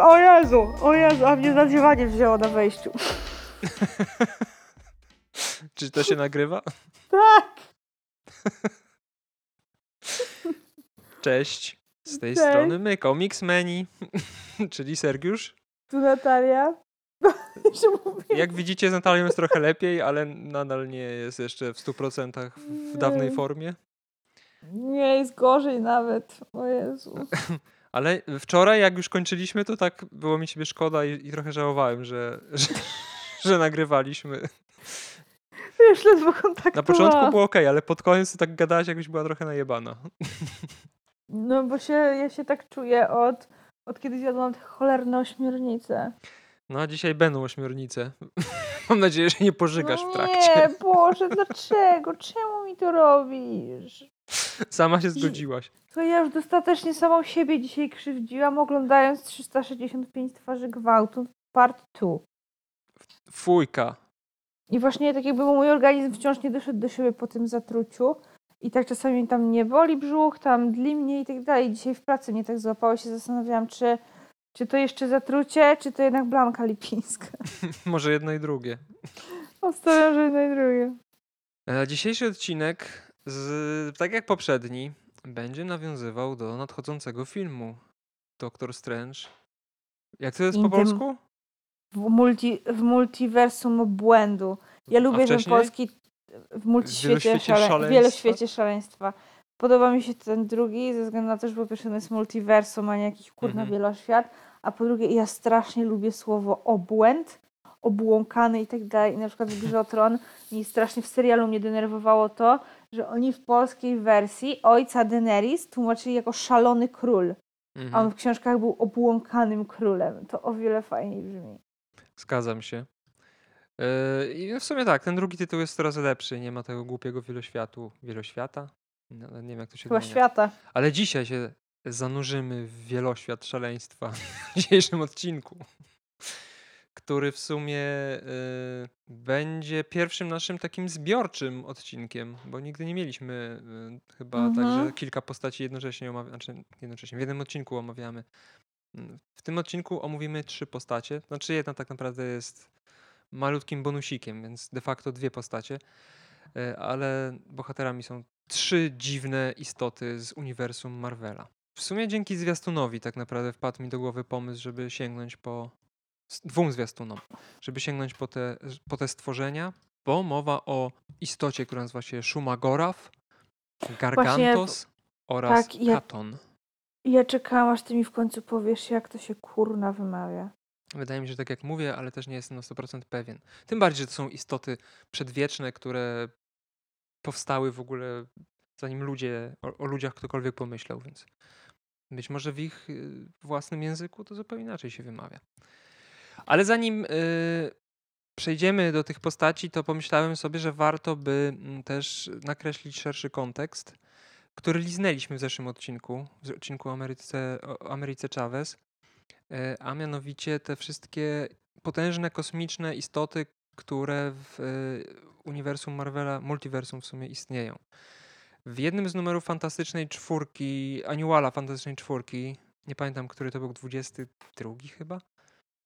o Jezu, o Jezu, a mnie zadziewanie wzięło na wejściu. Czy to się nagrywa? Tak. Cześć. Z tej Cześć. strony my, Comics Menu, czyli Sergiusz. Tu Natalia. Jak widzicie, z Natalią jest trochę lepiej, ale nadal nie jest jeszcze w 100% w dawnej formie. Nie, jest gorzej nawet. O Jezu. Ale wczoraj, jak już kończyliśmy, to tak było mi ciebie szkoda i, i trochę żałowałem, że, że, że nagrywaliśmy. Wiesz, ledwo kontaktowałam. Na początku było ok, ale pod koniec tak gadałaś, jakbyś była trochę najebana. No bo się, ja się tak czuję od, od kiedy zjadłam te cholerne ośmiornice. No a dzisiaj będą ośmiornice. Mam nadzieję, że nie pożygasz no w trakcie. Nie, Boże, dlaczego? Czemu mi to robisz? Sama się zgodziłaś. To ja już dostatecznie samą siebie dzisiaj krzywdziłam, oglądając 365 twarzy gwałtu, part 2. Fujka. I właśnie tak jakby mój organizm wciąż nie doszedł do siebie po tym zatruciu. I tak czasami tam nie boli brzuch, tam dli mnie i tak dalej. Dzisiaj w pracy mnie tak złapało się zastanawiałam, czy, czy to jeszcze zatrucie, czy to jednak blanka lipińska. Może jedno i drugie. Obstawiam, że jedno i drugie. E, Dzisiejszy odcinek, z, tak jak poprzedni, będzie nawiązywał do nadchodzącego filmu Doctor Strange. Jak to jest po polsku? W, multi, w multiversum błędu. Ja lubię ten polski w multiświecie, szale, wieloświecie szaleństwa. Podoba mi się ten drugi, ze względu na to, że po pierwsze jest multiversum, a nie jakiś kurna Mhm. wieloświat, a po drugie ja strasznie lubię słowo obłęd, obłąkany i tak dalej. I na przykład w Grze Tron mi strasznie w serialu mnie denerwowało to, że oni w polskiej wersji ojca Daenerys tłumaczyli jako szalony król, a on Mhm. w książkach był obłąkanym królem. To o wiele fajniej brzmi. Zgadzam się. E, I w sumie tak, ten drugi tytuł jest coraz lepszy. Nie ma tego głupiego wieloświatu. Wieloświata? No, nie wiem, jak to się Chyba odmienia. świata. Ale dzisiaj się zanurzymy w wieloświat szaleństwa w dzisiejszym odcinku, który w sumie y, będzie pierwszym naszym takim zbiorczym odcinkiem, bo nigdy nie mieliśmy y, chyba Mhm. tak, że kilka postaci jednocześnie omawiamy, znaczy jednocześnie w jednym odcinku omawiamy. Mm, W tym odcinku omówimy trzy postacie, znaczy jedna tak naprawdę jest malutkim bonusikiem, więc de facto dwie postacie, y, ale bohaterami są trzy dziwne istoty z uniwersum Marvela. W sumie dzięki zwiastunowi tak naprawdę wpadł mi do głowy pomysł, żeby sięgnąć po dwóm zwiastunom, żeby sięgnąć po te, po te stworzenia, bo mowa o istocie, która nazywa się Shumagorav, Gargantos oraz tak, ja- Katon. Ja czekałam, aż ty mi w końcu powiesz, jak to się kurna wymawia. Wydaje mi się, że tak jak mówię, ale też nie jestem na 100% pewien. Tym bardziej, że to są istoty przedwieczne, które powstały w ogóle zanim ludzie, o, o ludziach ktokolwiek pomyślał, więc być może w ich y, własnym języku to zupełnie inaczej się wymawia. Ale zanim y, przejdziemy do tych postaci, to pomyślałem sobie, że warto by mm, też nakreślić szerszy kontekst, który liznęliśmy w zeszłym odcinku, w odcinku o Ameryce, o Ameryce Chavez, e, a mianowicie te wszystkie potężne kosmiczne istoty, które w e, uniwersum Marvela, multiversum w sumie istnieją. W jednym z numerów Fantastycznej Czwórki, Annuala Fantastycznej Czwórki, nie pamiętam, który to był, 22 chyba?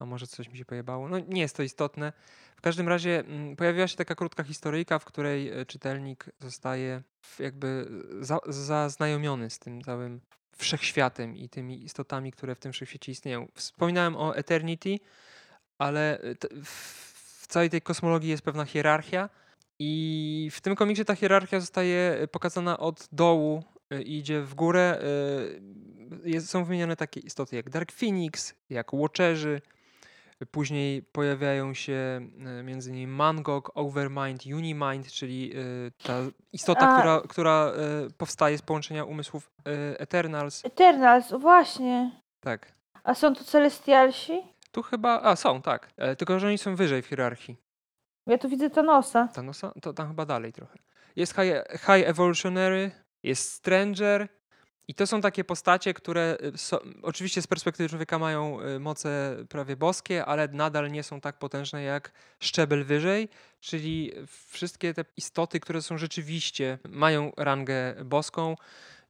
A może coś mi się pojebało? No nie jest to istotne. W każdym razie mm, pojawiła się taka krótka historyjka, w której e, czytelnik zostaje jakby za, zaznajomiony z tym całym wszechświatem i tymi istotami, które w tym wszechświecie istnieją. Wspominałem o Eternity, ale e, w, całej tej kosmologii jest pewna hierarchia i w tym komiksie ta hierarchia zostaje e, pokazana od dołu e, idzie w górę. e, są wymienione takie istoty jak Dark Phoenix, jak Watcherzy, Później pojawiają się e, między innymi Mangog, Overmind, Unimind, czyli e, ta istota, A. która, która e, powstaje z połączenia umysłów Eternals. Eternals, właśnie. Tak. A są to Celestialsi? Tu chyba. A, są, tak. Tylko, że oni są wyżej w hierarchii. Ja tu widzę Thanosa. Thanosa? To tam chyba dalej trochę. Jest High, high Evolutionary, jest Stranger. I to są takie postacie, które y, oczywiście z perspektywy człowieka mają y, moce prawie boskie, ale nadal nie są tak potężne jak szczebel wyżej, czyli wszystkie te istoty, które są rzeczywiście, mają rangę boską.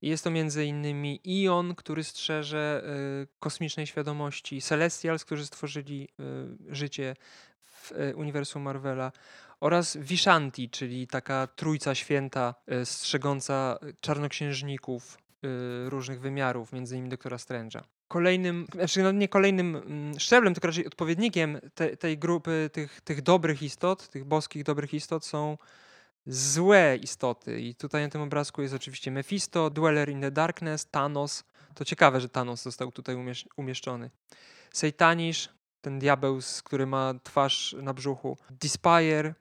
Jest to między innymi Ion, który strzeże y, kosmicznej świadomości, Celestials, którzy stworzyli życie w uniwersum Marvela oraz Vishanti, czyli taka trójca święta strzegąca czarnoksiężników różnych wymiarów, między innymi doktora Strange'a. Kolejnym, znaczy no nie kolejnym mm, szczeblem, tylko raczej odpowiednikiem te, tej grupy tych, tych dobrych istot, tych boskich dobrych istot są złe istoty. I tutaj na tym obrazku jest oczywiście Mephisto, Dweller in the Darkness, Thanos. To ciekawe, że Thanos został tutaj umiesz umieszczony. Sejtanisz, ten diabeł, który ma twarz na brzuchu, Despire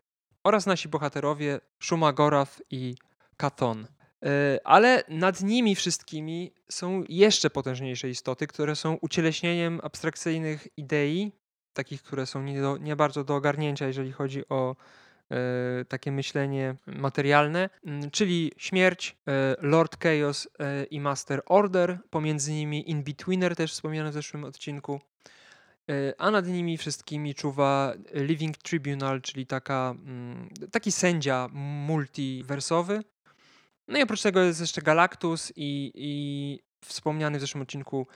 oraz nasi bohaterowie Shumagorath i Katon. E, ale nad nimi wszystkimi są jeszcze potężniejsze istoty, które są ucieleśnieniem abstrakcyjnych idei, takich, które są nie, do, nie bardzo do ogarnięcia, jeżeli chodzi o e, takie myślenie materialne, mm, czyli śmierć, e, Lord Chaos i Master Order, pomiędzy nimi In-Betweener, też wspomniany w zeszłym odcinku, a nad nimi wszystkimi czuwa Living Tribunal, czyli taka, mm, taki sędzia multiwersowy. No i oprócz tego jest jeszcze Galactus i, i wspomniany w zeszłym odcinku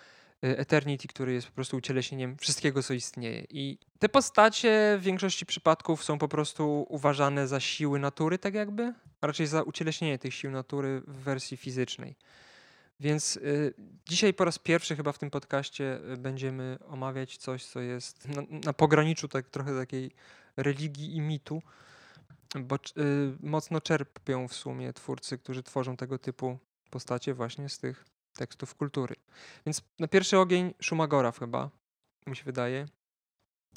Y, Eternity, który jest po prostu ucieleśnieniem wszystkiego, co istnieje. I te postacie w większości przypadków są po prostu uważane za siły natury, tak jakby, a raczej za ucieleśnienie tych sił natury w wersji fizycznej. Więc y, dzisiaj po raz pierwszy chyba w tym podcaście y, będziemy omawiać coś, co jest na, na pograniczu tak, trochę takiej religii i mitu, bo y, mocno czerpią w sumie twórcy, którzy tworzą tego typu postacie właśnie z tych tekstów kultury. Więc na pierwszy ogień Szumagora chyba, mi się wydaje.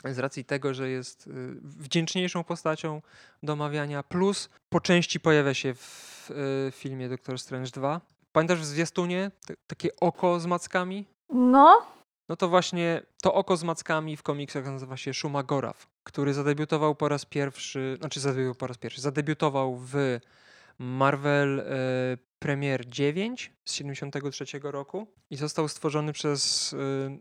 Z racji tego, że jest y, wdzięczniejszą postacią do omawiania, plus po części pojawia się w y, filmie Doctor Strange 2. Pamiętasz w zwiastunie takie oko z mackami? No. No to właśnie to oko z mackami w komiksach nazywa się Shumagoraw, który zadebiutował po raz pierwszy, znaczy zadebiutował po raz pierwszy, zadebiutował w Marvel y, Premier 9 z 73 roku i został stworzony przez y,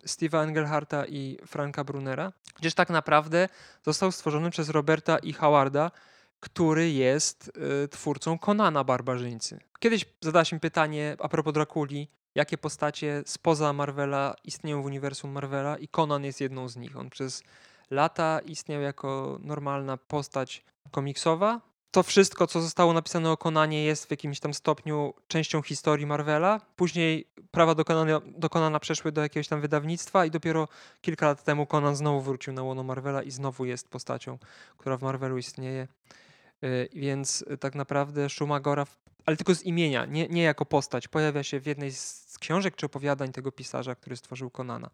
Steve'a Engelharta i Franka Brunera, gdzież tak naprawdę został stworzony przez Roberta i Howarda, który jest twórcą Konana Barbarzyńcy. Kiedyś zadałeś mi pytanie a propos Drakuli, jakie postacie spoza Marvela istnieją w uniwersum Marvela i Conan jest jedną z nich. On przez lata istniał jako normalna postać komiksowa, to wszystko, co zostało napisane o Konanie, jest w jakimś tam stopniu częścią historii Marvela. Później prawa do Konana, do Konana przeszły do jakiegoś tam wydawnictwa i dopiero kilka lat temu Conan znowu wrócił na łono Marvela i znowu jest postacią, która w Marvelu istnieje. Y, więc tak naprawdę Shumagora, ale tylko z imienia, nie, nie jako postać, pojawia się w jednej z książek czy opowiadań tego pisarza, który stworzył Konana.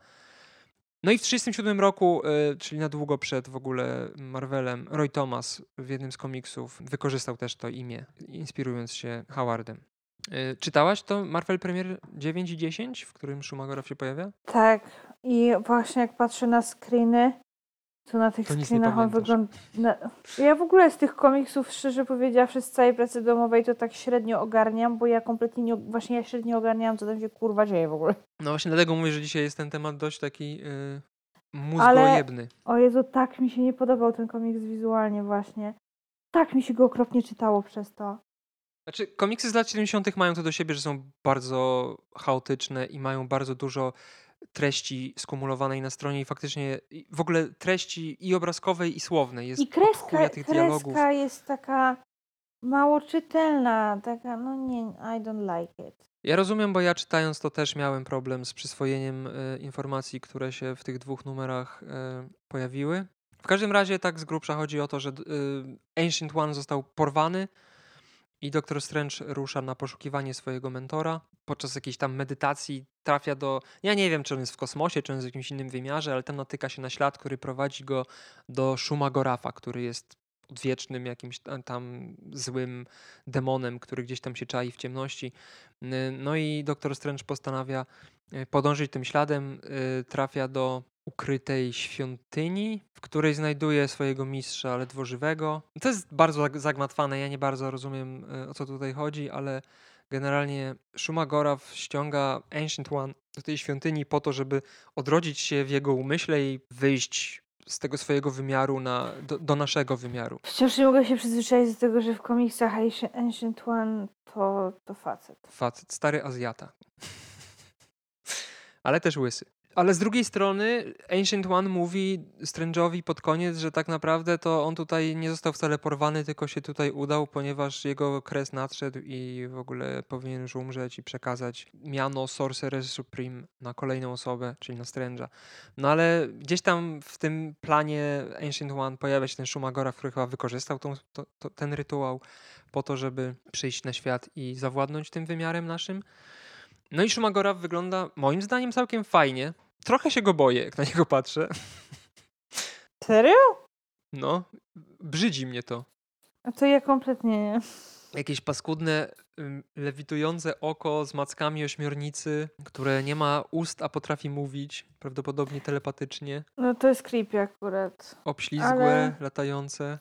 No i w 1937 roku, y, czyli na długo przed w ogóle Marvelem, Roy Thomas w jednym z komiksów wykorzystał też to imię, inspirując się Howardem. Y, czytałaś to Marvel Premier 9 i 10, w którym Schumacher się pojawia? Tak. I właśnie jak patrzę na screeny, to na tych to screenach on wygląda... Ja w ogóle z tych komiksów, szczerze powiedziawszy, z całej pracy domowej to tak średnio ogarniam, bo ja kompletnie nie... Właśnie ja średnio ogarniam, co tam się kurwa dzieje w ogóle. No właśnie dlatego mówię, że dzisiaj jest ten temat dość taki yy, mózgojebny. Ale, o Jezu, tak mi się nie podobał ten komiks wizualnie właśnie. Tak mi się go okropnie czytało przez to. Znaczy, komiksy z lat 70. mają to do siebie, że są bardzo chaotyczne i mają bardzo dużo treści skumulowanej na stronie i faktycznie w ogóle treści i obrazkowej i słownej. Jest I kreska, tych dialogów. kreska jest taka mało czytelna, taka no nie, I don't like it. Ja rozumiem, bo ja czytając to też miałem problem z przyswojeniem y, informacji, które się w tych dwóch numerach y, pojawiły. W każdym razie tak z grubsza chodzi o to, że y, Ancient One został porwany i doktor Strange rusza na poszukiwanie swojego mentora. Podczas jakiejś tam medytacji trafia do. Ja nie wiem, czy on jest w kosmosie, czy on jest w jakimś innym wymiarze, ale tam natyka się na ślad, który prowadzi go do Shumagorafa, który jest odwiecznym jakimś tam złym demonem, który gdzieś tam się czai w ciemności. No i doktor Strange postanawia e, podążyć tym śladem, e, trafia do ukrytej świątyni, w której znajduje swojego mistrza ledwo To jest bardzo zagmatwane, ja nie bardzo rozumiem e, o co tutaj chodzi, ale generalnie Shumagoraw ściąga Ancient One do tej świątyni po to, żeby odrodzić się w jego umyśle i wyjść z tego swojego wymiaru na, do, do naszego wymiaru. Wciąż nie mogę się przyzwyczaić do tego, że w komiksach Ancient- One to, to facet. Facet, stary Azjata. Ale też łysy. Ale z drugiej strony Ancient One mówi Strange'owi pod koniec, że tak naprawdę to on tutaj nie został wcale porwany, tylko się tutaj udał, ponieważ jego kres nadszedł i w ogóle powinien już umrzeć i przekazać miano Sorcerer Supreme na kolejną osobę, czyli na Strange'a. No ale gdzieś tam w tym planie Ancient One pojawia się ten Shumagora, który chyba wykorzystał tą, to, to, ten rytuał po to, żeby przyjść na świat i zawładnąć tym wymiarem naszym. No i Shumagora wygląda moim zdaniem całkiem fajnie. Trochę się go boję, jak na niego patrzę. Serio? No, brzydzi mnie to. A to ja kompletnie nie. Jakieś paskudne, lewitujące oko z mackami ośmiornicy, które nie ma ust, a potrafi mówić, prawdopodobnie telepatycznie. No to jest creepy akurat. Obślizgłe, Ale- latające.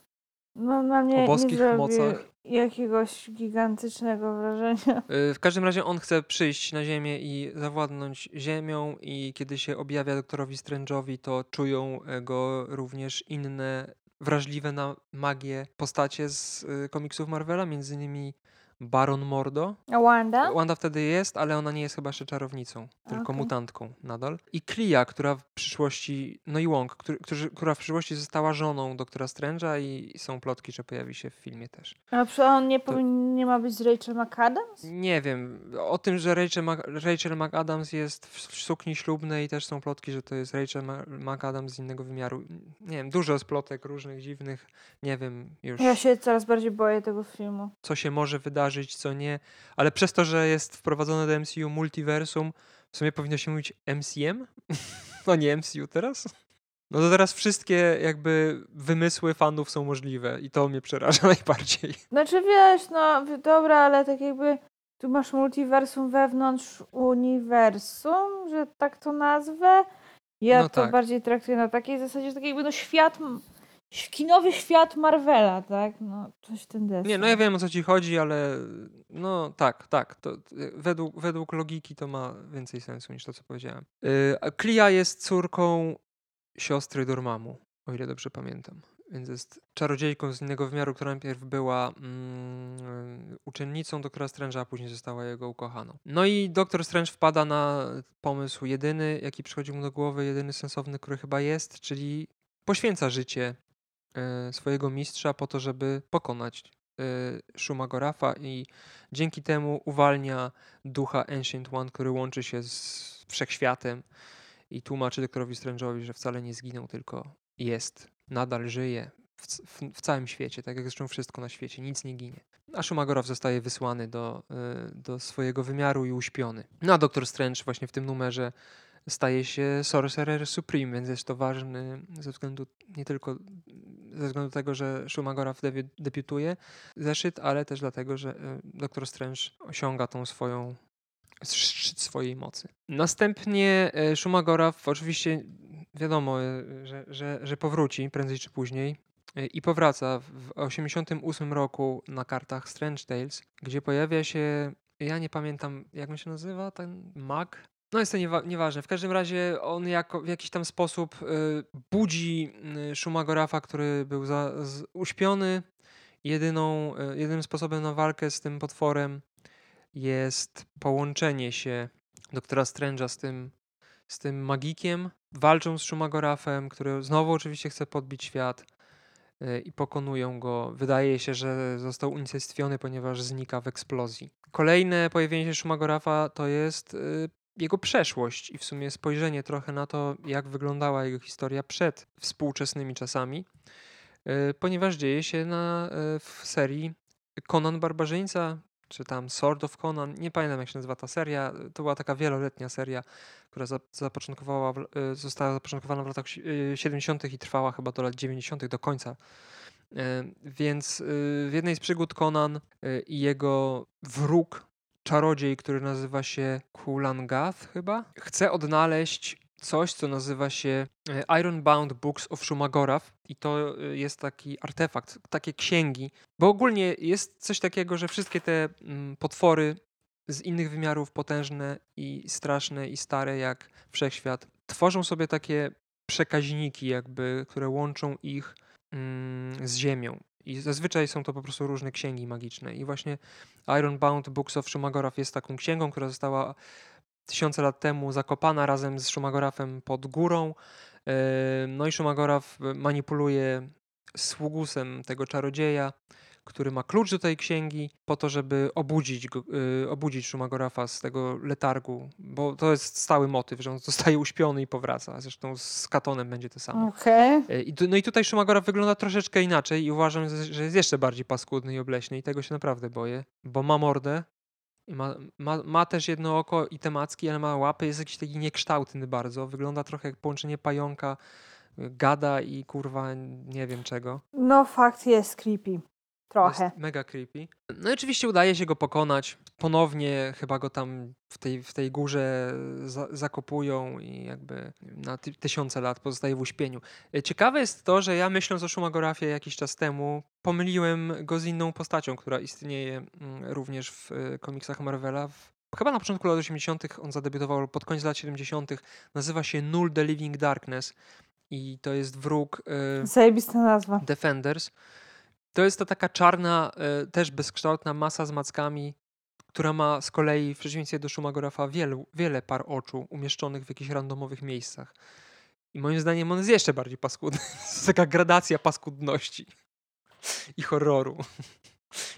No na mnie O boskich nie mocach. jakiegoś gigantycznego wrażenia. Y, W każdym razie on chce przyjść na Ziemię i zawładnąć Ziemią i kiedy się objawia doktorowi Strange'owi, to czują e, go również inne wrażliwe na magię postacie z y, komiksów Marvela, między innymi Baron Mordo. A Wanda? Wanda wtedy jest, ale ona nie jest chyba jeszcze czarownicą, tylko Okej. mutantką nadal. I Klia, która w przyszłości, no i Wong, który, którzy, która w przyszłości została żoną doktora Strange'a i są plotki, że pojawi się w filmie też. A on nie, powinien, nie ma być z Rachel McAdams? Nie wiem. O tym, że Rachel, Mac, Rachel McAdams jest w, w sukni ślubnej, też są plotki, że to jest Rachel Ma- McAdams z innego wymiaru. Nie wiem, dużo jest plotek różnych, dziwnych. Nie wiem już, Ja się coraz bardziej boję tego filmu. co się może wydarzyć, co nie. Ale przez to, że jest wprowadzone do MCU multiversum, w sumie powinno się mówić MCM? no nie MCU teraz? No to teraz wszystkie jakby wymysły fanów są możliwe i to mnie przeraża najbardziej. Znaczy wiesz, no dobra, ale tak jakby tu masz multiversum wewnątrz uniwersum, że tak to nazwę. Ja No to tak. bardziej traktuję na takiej zasadzie, że tak jakby no świat, kinowy świat Marvela, tak? No coś ten deseń. Nie, no ja wiem o co ci chodzi, ale no tak, tak. To, według, według logiki to ma więcej sensu niż to, co powiedziałem. Y, a Klia jest córką siostry Dormammu, o ile dobrze pamiętam. Więc jest czarodziejką z innego wymiaru, która najpierw była mm, uczennicą doktora Strange'a, a później została jego ukochaną. No i doktor Strange wpada na pomysł jedyny, jaki przychodzi mu do głowy, jedyny sensowny, który chyba jest, czyli poświęca życie swojego mistrza po to, żeby pokonać e, Shumagorafa i dzięki temu uwalnia ducha Ancient One, który łączy się z wszechświatem i tłumaczy doktorowi Strange'owi, że wcale nie zginął, tylko jest, nadal żyje w, w, w całym świecie, tak jak zresztą wszystko na świecie, nic nie ginie. A Shumagoraf zostaje wysłany do, e, do swojego wymiaru i uśpiony. No a doktor Strange właśnie w tym numerze staje się Sorcerer Supreme, więc jest to ważny ze względu nie tylko ze względu tego, że Shumagoraf debi- debiutuje zeszyt, ale też dlatego, że e, Doktor Strange osiąga tą swoją szczyt swojej mocy. Następnie e, Shumagoraf oczywiście wiadomo, e, że, że, że powróci prędzej czy później i powraca w 88 roku na kartach Strange Tales, gdzie pojawia się ja nie pamiętam, jak on się nazywa, ten mag. No jest to niewa- nieważne. W każdym razie on jako, w jakiś tam sposób y, budzi y, który był za, z, uśpiony. Jedyną, y, jedynym sposobem na walkę z tym potworem jest połączenie się doktora Strange'a z tym, z tym magikiem. Walczą z Shumagorafem, który znowu oczywiście chce podbić świat y, i pokonują go. Wydaje się, że został unicestwiony, ponieważ znika w eksplozji. Kolejne pojawienie się Shumagorafa to jest y, jego przeszłość i w sumie spojrzenie trochę na to, jak wyglądała jego historia przed współczesnymi czasami, y, ponieważ dzieje się na, y, w serii Conan Barbarzyńca, czy tam Sword of Conan, nie pamiętam jak się nazywa ta seria, to była taka wieloletnia seria, która za- zapoczątkowała, y, została zapoczątkowana w latach si- y, 70. i trwała chyba do lat 90. do końca. E, Więc w jednej z przygód Conan i jego wróg, czarodziej, który nazywa się Kulangath chyba, chce odnaleźć coś, co nazywa się e, Ironbound Books of Shumagorath i to y, jest taki artefakt, takie księgi, bo ogólnie jest coś takiego, że wszystkie te mm, potwory z innych wymiarów potężne i straszne i stare jak wszechświat tworzą sobie takie przekaźniki jakby, które łączą ich mm, z ziemią. I zazwyczaj są to po prostu różne księgi magiczne. I właśnie Ironbound Books of Shumagorath jest taką księgą, która została tysiące lat temu zakopana razem z Shumagorafem pod górą. No i Shumagorath manipuluje sługusem tego czarodzieja, który ma klucz do tej księgi, po to, żeby obudzić, go, y, obudzić Shumagorafa z tego letargu, bo to jest stały motyw, że on zostaje uśpiony i powraca. Zresztą z Katonem będzie to samo. Okay. no i tutaj Shumagoraf wygląda troszeczkę inaczej i uważam, że jest jeszcze bardziej paskudny i obleśny i tego się naprawdę boję, bo ma mordę, ma, ma, ma też jedno oko i temacki, ale ma łapy, jest jakiś taki niekształtny bardzo. Wygląda trochę jak połączenie pająka, gada i kurwa nie wiem czego. No fakt jest creepy. Trochę. Jest mega creepy. No i oczywiście udaje się go pokonać. Ponownie chyba go tam w tej, w tej górze za, zakopują i jakby na ty, tysiące lat pozostaje w uśpieniu. E, ciekawe jest to, że ja myśląc o Shumagorafie jakiś czas temu, pomyliłem go z inną postacią, która istnieje mm, również w e, komiksach Marvela. Chyba na początku lat 80. on zadebiutował pod koniec lat 70. Nazywa się Null the Living Darkness i to jest wróg. Yy, Zajebista nazwa. Defenders. To jest to taka czarna, e, też bezkształtna masa z mackami, która ma z kolei w przeciwieństwie do Shumagorafa wiele, wiele par oczu umieszczonych w jakichś randomowych miejscach. I moim zdaniem on jest jeszcze bardziej paskudny. To jest taka gradacja paskudności i horroru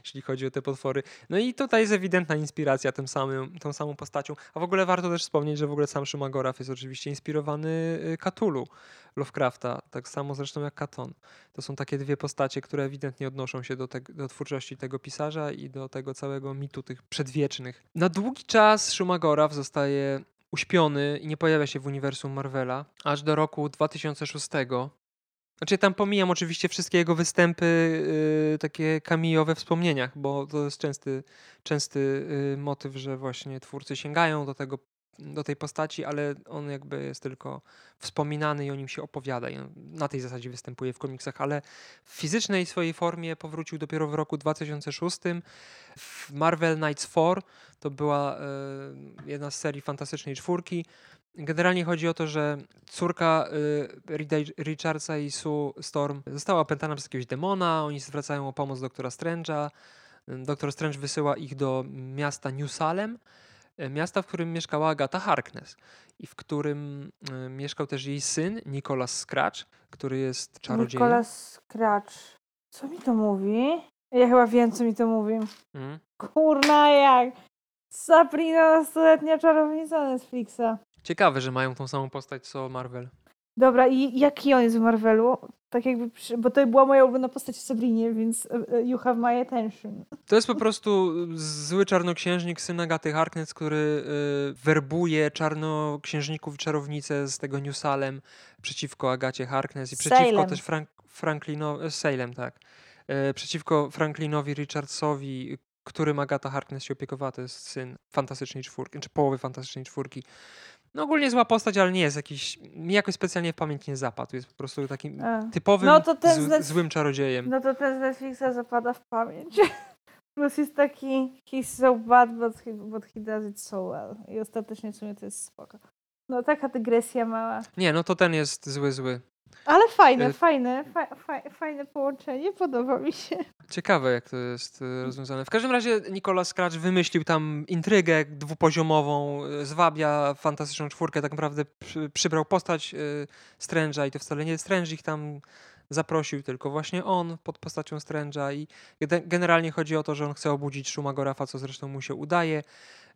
jeśli chodzi o te potwory. No i tutaj jest ewidentna inspiracja tym samym, tą samą postacią. A w ogóle warto też wspomnieć, że w ogóle sam Shumagoraf jest oczywiście inspirowany y, Cthulhu Lovecrafta, tak samo zresztą jak Katon. To są takie dwie postacie, które ewidentnie odnoszą się do, te, do twórczości tego pisarza i do tego całego mitu tych przedwiecznych. Na długi czas Shumagoraf zostaje uśpiony i nie pojawia się w uniwersum Marvela, aż do roku 2006, znaczy tam pomijam oczywiście wszystkie jego występy yy, takie cameo we wspomnieniach, bo to jest częsty, częsty yy, motyw, że właśnie twórcy sięgają do tego do tej postaci, ale on jakby jest tylko wspominany i o nim się opowiada. I na tej zasadzie występuje w komiksach, ale w fizycznej swojej formie powrócił dopiero w roku 2006. W Marvel Knights 4 to była y, jedna z serii Fantastycznej Czwórki. Generalnie chodzi o to, że córka y, Richardsa i Sue Storm została opętana przez jakiegoś demona, oni zwracają o pomoc doktora Strange'a. Doktor Strange wysyła ich do miasta New Salem, e, miasta, w którym mieszkała Agata Harkness i w którym y, mieszkał też jej syn, Nicholas Scratch, który jest czarodziejem. Nicholas Scratch. Co mi to mówi? Ja chyba wiem, co mi to mówi. Mm. Kurna jak! Sabrina, nastoletnia czarownica Netflixa. Ciekawe, że mają tą samą postać co Marvel. Dobra, i jaki on jest w Marvelu? Tak jakby, bo to była moja ulubiona postać w Sabrinie, więc e, e, you have my attention. To jest po prostu zły czarnoksiężnik, syn Agaty Harkness, który y, werbuje czarnoksiężników i czarownice z tego New Salem przeciwko Agacie Harkness i przeciwko Salem. też Frank, Franklinowi, Salem, tak. Y, przeciwko Franklinowi Richardsowi, którym Agata Harkness się opiekowała, to jest syn Fantastycznej Czwórki, czy połowy Fantastycznej Czwórki. No ogólnie zła postać, ale nie jest jakiś, mi jakoś specjalnie w pamięć nie zapadł. Jest po prostu takim A. typowym no z, złym czarodziejem. No to ten z Netflixa zapada w pamięć. Plus jest taki he's so bad, but he, but he does it so well. I ostatecznie w sumie to jest spoko. No taka dygresja mała. Nie, no to ten jest zły, zły. Ale fajne, y, fajne, fa, fa, fajne połączenie, podoba mi się. Ciekawe, jak to jest y, rozwiązane. W każdym razie Nicolas Scratch wymyślił tam intrygę dwupoziomową, y, zwabia fantastyczną czwórkę, tak naprawdę przybrał postać Strange'a i to wcale nie Strange ich tam zaprosił, tylko właśnie on pod postacią Strange'a i generalnie chodzi o to, że on chce obudzić Shumagorafa, co zresztą mu się udaje.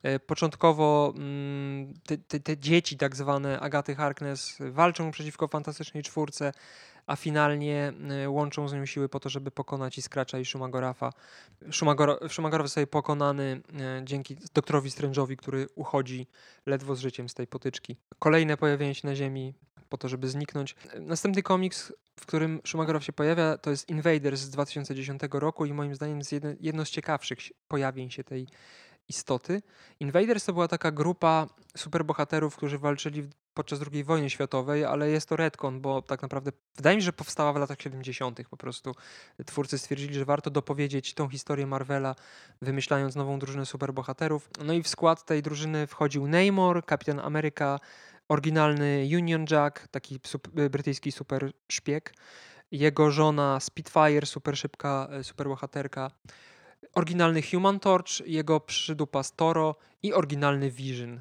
E, początkowo mm, te, te, te, dzieci, tak zwane Agaty Harkness, walczą przeciwko Fantastycznej Czwórce, a finalnie e, łączą z nią siły po to, żeby pokonać Iskracza i Shumagorafa. Shumagor Shumagoraf zostaje pokonany e, dzięki doktorowi Strange'owi, który uchodzi ledwo z życiem z tej potyczki. Kolejne pojawienie się na Ziemi po to, żeby zniknąć. Następny komiks, w którym Shumagorow się pojawia, to jest Invaders z 2010 roku i moim zdaniem jest jedno, jedno z ciekawszych pojawień się tej istoty. Invaders to była taka grupa superbohaterów, którzy walczyli podczas II wojny światowej, ale jest to retcon, bo tak naprawdę wydaje mi się, że powstała w latach 70. Po prostu twórcy stwierdzili, że warto dopowiedzieć tą historię Marvela, wymyślając nową drużynę superbohaterów. No i w skład tej drużyny wchodził Namor, Kapitan Ameryka, oryginalny Union Jack, taki y, brytyjski super szpieg, jego żona Spitfire, super szybka, y, super bohaterka, oryginalny Human Torch, jego przydupa Toro i oryginalny Vision,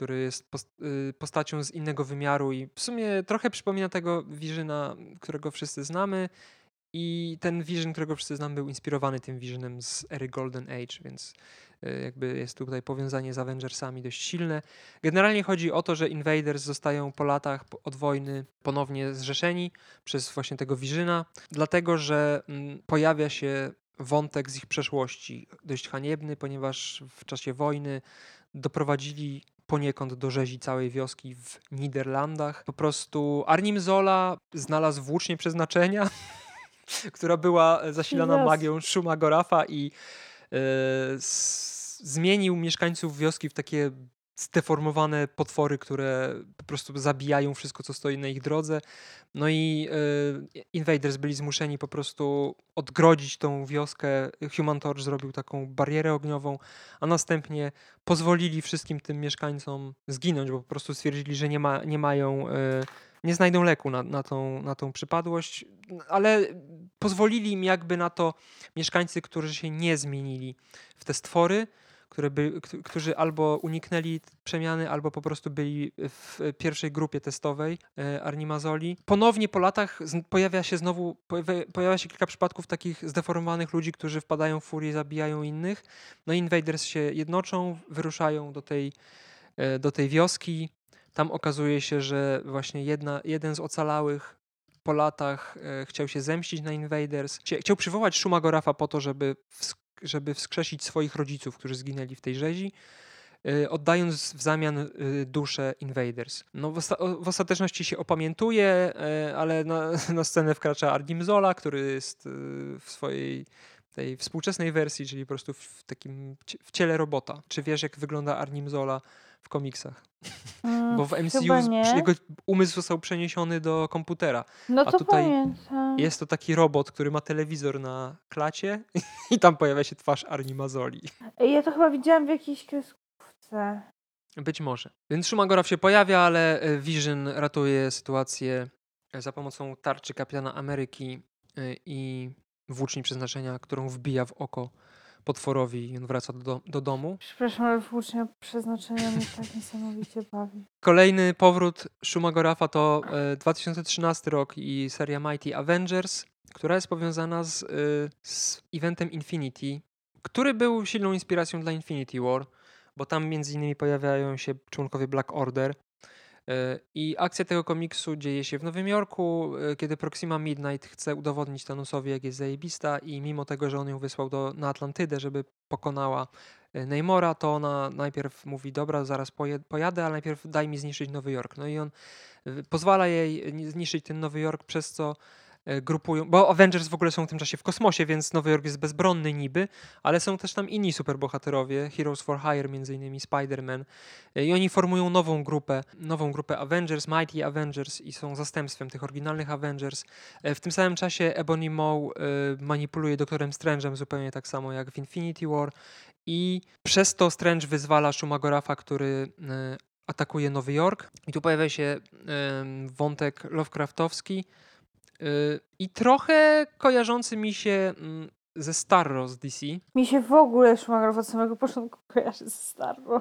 który jest y, postacią z innego wymiaru i w sumie trochę przypomina tego Visiona, którego wszyscy znamy. I ten Vision, którego wszyscy znamy, był inspirowany tym Visionem z ery Golden Age, więc y, jakby jest tutaj powiązanie z Avengersami dość silne. Generalnie chodzi o to, że Invaders zostają po latach od wojny ponownie zrzeszeni przez właśnie tego Visiona, dlatego że mm, pojawia się wątek z ich przeszłości, dość haniebny, ponieważ w czasie wojny doprowadzili poniekąd do rzezi całej wioski w Niderlandach. Po prostu Arnim Zola znalazł włócznie przeznaczenia, która była zasilana yes. magią Shumagorafa i e, zmienił mieszkańców wioski w takie zdeformowane potwory, które po prostu zabijają wszystko, co stoi na ich drodze. No i y, Invaders byli zmuszeni po prostu odgrodzić tą wioskę. Human Torch zrobił taką barierę ogniową, a następnie pozwolili wszystkim tym mieszkańcom zginąć, bo po prostu stwierdzili, że nie, ma, nie mają, y, nie znajdą leku na, na, tą, na tą przypadłość, ale pozwolili im jakby na to mieszkańcy, którzy się nie zmienili w te stwory, które by, którzy albo uniknęli przemiany, albo po prostu byli w pierwszej grupie testowej e, Arnimazoli. Ponownie po latach pojawia się znowu, pojawia się kilka przypadków takich zdeformowanych ludzi, którzy wpadają w furię, zabijają innych. No Invaders się jednoczą, wyruszają do tej, e, do tej wioski. Tam okazuje się, że właśnie jedna, jeden z ocalałych po latach e, chciał się zemścić na Invaders. Chciał przywołać Shumagorafa po to, żeby żeby wskrzesić swoich rodziców, którzy zginęli w tej rzezi, y, oddając w zamian y, duszę Invaders. No, w, osta w ostateczności się opamiętuje, y, ale na, na scenę wkracza Ardim Zola, który jest w swojej tej współczesnej wersji, czyli po prostu w takim w ciele robota. Czy wiesz, jak wygląda Arnim Zola w komiksach? Mm, Bo w MCU jego umysł został przeniesiony do komputera. No to a tutaj pamiętam. jest to taki robot, który ma telewizor na klacie i tam pojawia się twarz Arni Mazoli. Ja to chyba widziałam w jakiejś kreskówce. Być może. Więc Shumagoraw się pojawia, ale e, Vision ratuje sytuację e, za pomocą tarczy Kapitana Ameryki e, i włóczni przeznaczenia, którą wbija w oko potworowi i on wraca do, do domu. Przepraszam, ale włócznia przeznaczenia mnie tak niesamowicie bawi. Kolejny powrót Shumagorafa to e, 2013 rok i seria Mighty Avengers, która jest powiązana z, e, z eventem Infinity, który był silną inspiracją dla Infinity War, bo tam między innymi pojawiają się członkowie Black Order, I akcja tego komiksu dzieje się w Nowym Jorku, e, kiedy Proxima Midnight chce udowodnić Thanosowi, jak jest zajebista i mimo tego, że on ją wysłał do, na Atlantydę, żeby pokonała e, Neymora, to ona najpierw mówi, dobra, zaraz pojadę, ale najpierw daj mi zniszczyć Nowy Jork. No i on pozwala jej zniszczyć ten Nowy Jork, przez co E, grupują, bo Avengers w ogóle są w tym czasie w kosmosie, więc Nowy Jork jest bezbronny niby, ale są też tam inni superbohaterowie, Heroes for Hire, między innymi Spider-Man e, i oni formują nową grupę, nową grupę Avengers, Mighty Avengers i są zastępstwem tych oryginalnych Avengers. E, w tym samym czasie Ebony Maw manipuluje doktorem Strange'em zupełnie tak samo jak w Infinity War i przez to Strange wyzwala Shumagorafa, który atakuje Nowy Jork i tu pojawia się wątek Lovecraftowski, i trochę kojarzący mi się mm, ze Starro z DC. Mi się w ogóle Schumacher od samego początku kojarzy ze Starro.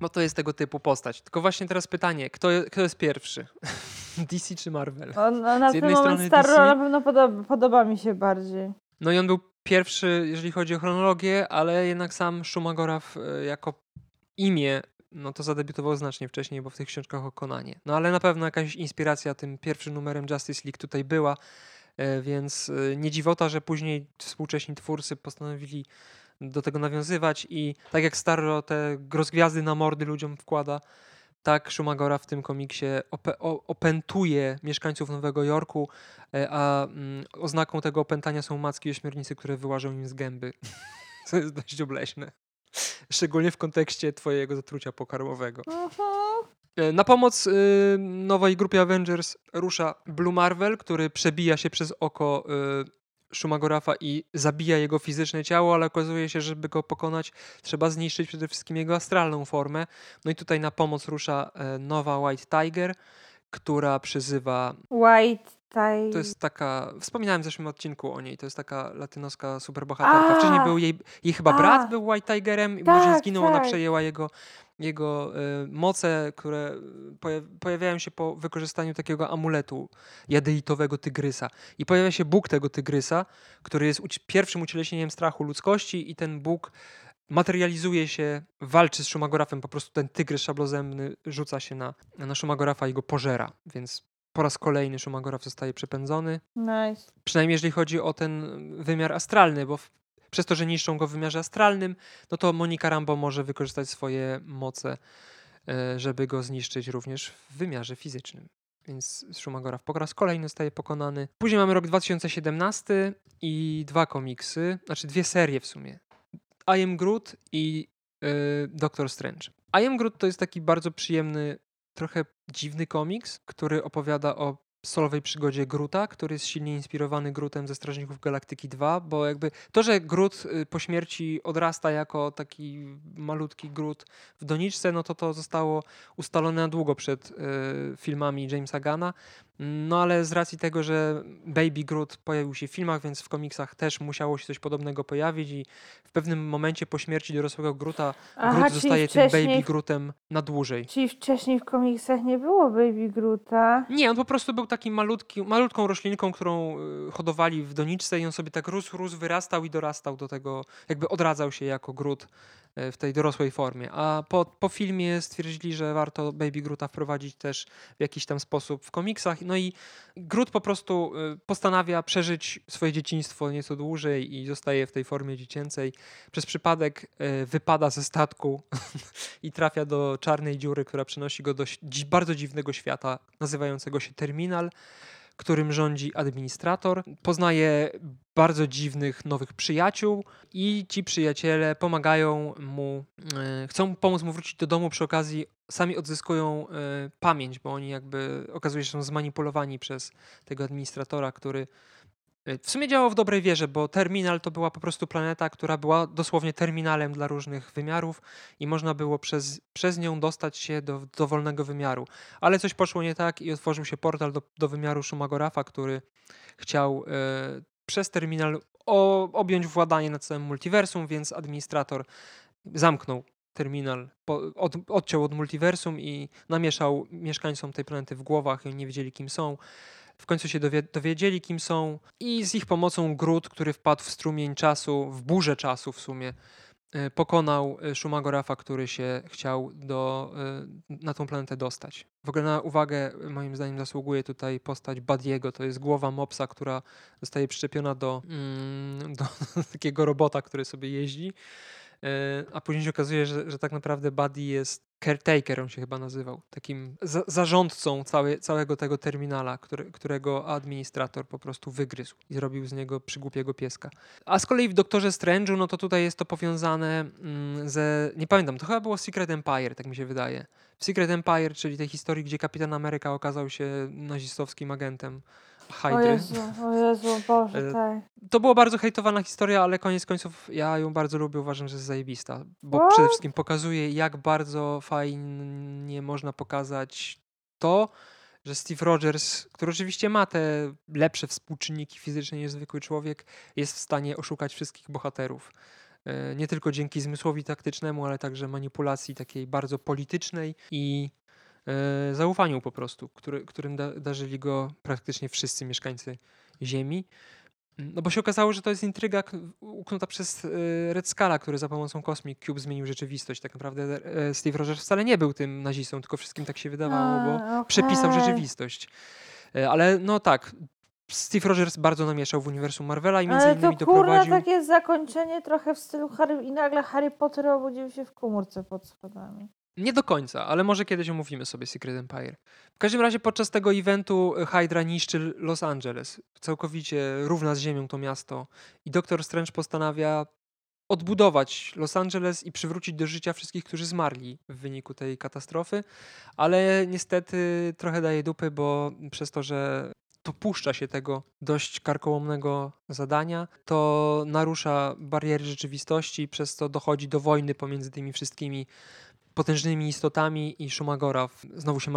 Bo to jest tego typu postać. Tylko właśnie teraz pytanie, kto, kto jest pierwszy? DC czy Marvel? No, no, na z jednej strony Starro DC, na pewno podoba, podoba mi się bardziej. No i on był pierwszy, jeżeli chodzi o chronologię, ale jednak sam Schumagoraw e, jako imię no to zadebiutował znacznie wcześniej, bo w tych książkach o Konanie. No ale na pewno jakaś inspiracja tym pierwszym numerem Justice League tutaj była, e, więc e, nie dziwota, że później współcześni twórcy postanowili do tego nawiązywać i tak jak Starro te rozgwiazdy na mordy ludziom wkłada, tak Shumagora w tym komiksie opętuje mieszkańców Nowego Jorku, e, a mm, oznaką tego opętania są macki ośmiornicy, które wyłażą im z gęby. Co jest dość obleśne. Szczególnie w kontekście twojego zatrucia pokarmowego. E, na pomoc y, nowej grupie Avengers rusza Blue Marvel, który przebija się przez oko y, Shumagorafa i zabija jego fizyczne ciało, ale okazuje się, że żeby go pokonać, trzeba zniszczyć przede wszystkim jego astralną formę. No i tutaj na pomoc rusza e, nowa White Tiger, która przyzywa White Tiger. To jest taka, wspominałem w zeszłym odcinku o niej, to jest taka latynoska superbohaterka. Wcześniej A! był jej, jej chyba A! brat był White Tigerem i Tak, później zginął, ona tak. przejęła jego, jego y, moce, które poja- pojawiają się po wykorzystaniu takiego amuletu jadeitowego tygrysa. I pojawia się Bóg tego tygrysa, który jest uci- pierwszym ucieleśnieniem strachu ludzkości i ten Bóg materializuje się, walczy z Shumagorafem, po prostu ten tygrys szablozemny rzuca się na, na Shumagorafa i go pożera, więc po raz kolejny Shumagoraf zostaje przepędzony. Nice. Przynajmniej jeżeli chodzi o ten wymiar astralny, bo w, przez to, że niszczą go w wymiarze astralnym, no to Monika Rambo może wykorzystać swoje moce, e, żeby go zniszczyć również w wymiarze fizycznym. Więc Shumagoraf po raz kolejny zostaje pokonany. Później mamy rok 2017 i dwa komiksy, znaczy dwie serie w sumie. I Am Groot i y, Doctor Strange. I Am Groot to jest taki bardzo przyjemny, trochę dziwny komiks, który opowiada o solowej przygodzie Groota, który jest silnie inspirowany Grootem ze Strażników Galaktyki 2, bo jakby to, że Groot y, po śmierci odrasta jako taki malutki Groot w doniczce, no to to zostało ustalone na długo przed y, filmami Jamesa Gana. No ale z racji tego, że Baby Groot pojawił się w filmach, więc w komiksach też musiało się coś podobnego pojawić i w pewnym momencie po śmierci dorosłego Groota Aha, Groot zostaje tym Baby Grootem na dłużej. czyli wcześniej w komiksach nie było Baby Groota. Nie, on po prostu był takim malutki, malutką roślinką, którą y, hodowali w doniczce i on sobie tak rósł, rósł, wyrastał i dorastał do tego, jakby odradzał się jako Groot y, w tej dorosłej formie. A po, po filmie stwierdzili, że warto Baby Groota wprowadzić też w jakiś tam sposób w komiksach. No i Groot po prostu y, postanawia przeżyć swoje dzieciństwo nieco dłużej i zostaje w tej formie dziecięcej. Przez przypadek y, wypada ze statku i trafia do czarnej dziury, która przenosi go do bardzo dziwnego świata, nazywającego się Terminal, którym rządzi administrator. Poznaje bardzo dziwnych nowych przyjaciół i ci przyjaciele pomagają mu, e, chcą pomóc mu wrócić do domu, przy okazji sami odzyskują e, pamięć, bo oni jakby okazuje się, są zmanipulowani przez tego administratora, który w sumie działał w dobrej wierze, bo terminal to była po prostu planeta, która była dosłownie terminalem dla różnych wymiarów i można było przez, przez nią dostać się do dowolnego wymiaru. Ale coś poszło nie tak i otworzył się portal do, do wymiaru Shumagorafa, który chciał e, przez terminal o, objąć władanie nad całym multiversum, więc administrator zamknął terminal, po, od, odciął od multiversum i namieszał mieszkańcom tej planety w głowach i nie wiedzieli kim są. W końcu się dowie, dowiedzieli, kim są, i z ich pomocą Groot, który wpadł w strumień czasu, w burzę czasu w sumie, e, pokonał e, Shumagorafa, który się chciał do, e, na tą planetę dostać. W ogóle na uwagę, moim zdaniem, zasługuje tutaj postać Badiego. To jest głowa mopsa, która zostaje przyczepiona do, mm, do takiego robota, który sobie jeździ. E, A później się okazuje, że, że tak naprawdę Buddy jest caretaker, on się chyba nazywał, takim za, zarządcą całe, całego tego terminala, który, którego administrator po prostu wygryzł i zrobił z niego przygłupiego pieska. A z kolei w Doktorze Strange'u, no to tutaj jest to powiązane mm, ze, nie pamiętam, to chyba było Secret Empire, tak mi się wydaje. W Secret Empire, czyli tej historii, gdzie Kapitan Ameryka okazał się nazistowskim agentem O Hydry. Jezu, o Jezu, Boże, tak. To była bardzo hejtowana historia, ale koniec końców ja ją bardzo lubię, uważam, że jest zajebista, bo What? przede wszystkim pokazuje, jak bardzo fajnie można pokazać to, że Steve Rogers, który oczywiście ma te lepsze współczynniki fizyczne niż zwykły człowiek, jest w stanie oszukać wszystkich bohaterów. E, Nie tylko dzięki zmysłowi taktycznemu, ale także manipulacji takiej bardzo politycznej i zaufaniu po prostu, który, którym da, darzyli go praktycznie wszyscy mieszkańcy Ziemi. No bo się okazało, że to jest intryga uknuta przez e, Red Scala, który za pomocą Cosmic Cube zmienił rzeczywistość. Tak naprawdę e, Steve Rogers wcale nie był tym nazistą, tylko wszystkim tak się wydawało, bo A, przepisał rzeczywistość. E, Ale no tak, Steve Rogers bardzo namieszał w uniwersum Marvela i między Ale to innymi kurna doprowadził... takie zakończenie trochę w stylu Harry i nagle Harry Potter obudził się w komórce pod schodami. Nie do końca, ale może kiedyś omówimy sobie Secret Empire. W każdym razie podczas tego eventu Hydra niszczy Los Angeles. Całkowicie równa z ziemią to miasto. I Doktor Strange postanawia odbudować Los Angeles i przywrócić do życia wszystkich, którzy zmarli w wyniku tej katastrofy. Ale niestety trochę daje dupy, bo przez to, że dopuszcza się tego dość karkołomnego zadania, to narusza bariery rzeczywistości, przez co dochodzi do wojny pomiędzy tymi wszystkimi potężnymi istotami i Shumagora znowu się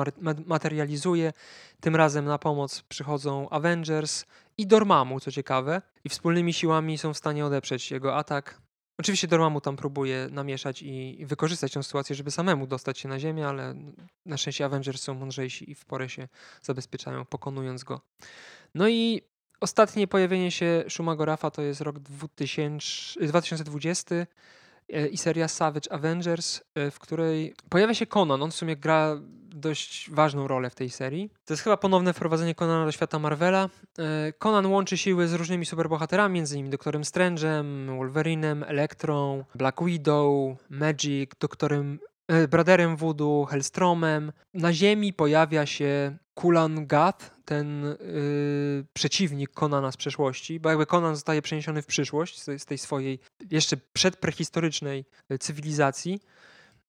materializuje. Tym razem na pomoc przychodzą Avengers i Dormammu, co ciekawe, i wspólnymi siłami są w stanie odeprzeć jego atak. Oczywiście Dormammu tam próbuje namieszać i wykorzystać tę sytuację, żeby samemu dostać się na ziemię, ale na szczęście Avengers są mądrzejsi i w porę się zabezpieczają, pokonując go. No i ostatnie pojawienie się Shumagorafa to jest rok 2000, 2020 e, i seria Savage Avengers, e, w której pojawia się Conan. On w sumie gra dość ważną rolę w tej serii. To jest chyba ponowne wprowadzenie Conana do świata Marvela. E, Conan łączy siły z różnymi superbohaterami, m.in. Doktorem Strange'em, Wolverinem, Elektrą, Black Widow, Magic, Doktorem e, Braderem Voodoo, Hellstromem. Na Ziemi pojawia się Kulan Gath, ten yy, przeciwnik Konana z przeszłości, bo jakby Konan zostaje przeniesiony w przyszłość z, z tej swojej jeszcze przedprehistorycznej cywilizacji.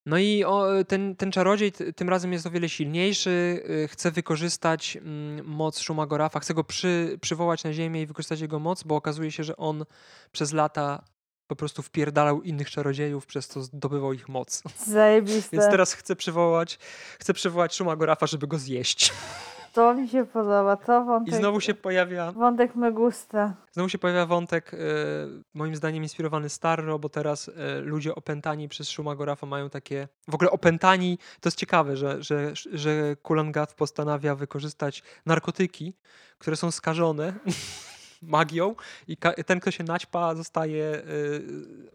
No i ten, ten czarodziej tym razem jest o wiele silniejszy, y, chce wykorzystać mm, moc Shumagorafa, chce go przy, przywołać na ziemię i wykorzystać jego moc, bo okazuje się, że on przez lata po prostu wpierdalał innych czarodziejów, przez co zdobywał ich moc. Zajebiste. Więc teraz chce przywołać, chce przywołać Shumagorafa, żeby go zjeść. To mi się podoba, to wątek. I znowu się pojawia. Wątek Megusta. Znowu się pojawia wątek, e, moim zdaniem, inspirowany Starro, bo teraz e, ludzie opętani przez Shumagorafa mają takie. W ogóle opętani, to jest ciekawe, że, że, że Kulangath postanawia wykorzystać narkotyki, które są skażone. magią i ten, kto się naćpa, zostaje y,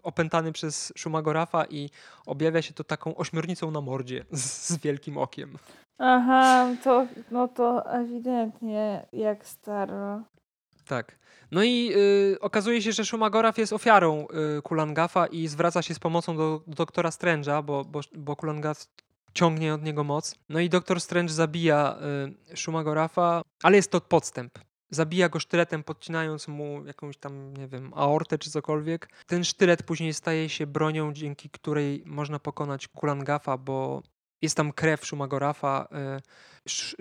opętany przez Shumagorafa i objawia się to taką ośmiornicą na mordzie z, z wielkim okiem. Aha, to, no to ewidentnie jak staro. Tak. No i y, okazuje się, że Shumagoraf jest ofiarą y, Kulangafa i zwraca się z pomocą do, do doktora Strange'a, bo, bo, bo Kulangaf ciągnie od niego moc. No i doktor Strange zabija y, Shumagorafa, ale jest to podstęp. Zabija go sztyletem, podcinając mu jakąś tam, nie wiem, aortę czy cokolwiek. Ten sztylet później staje się bronią, dzięki której można pokonać Kulangafa, bo jest tam krew Shumagorafa. E,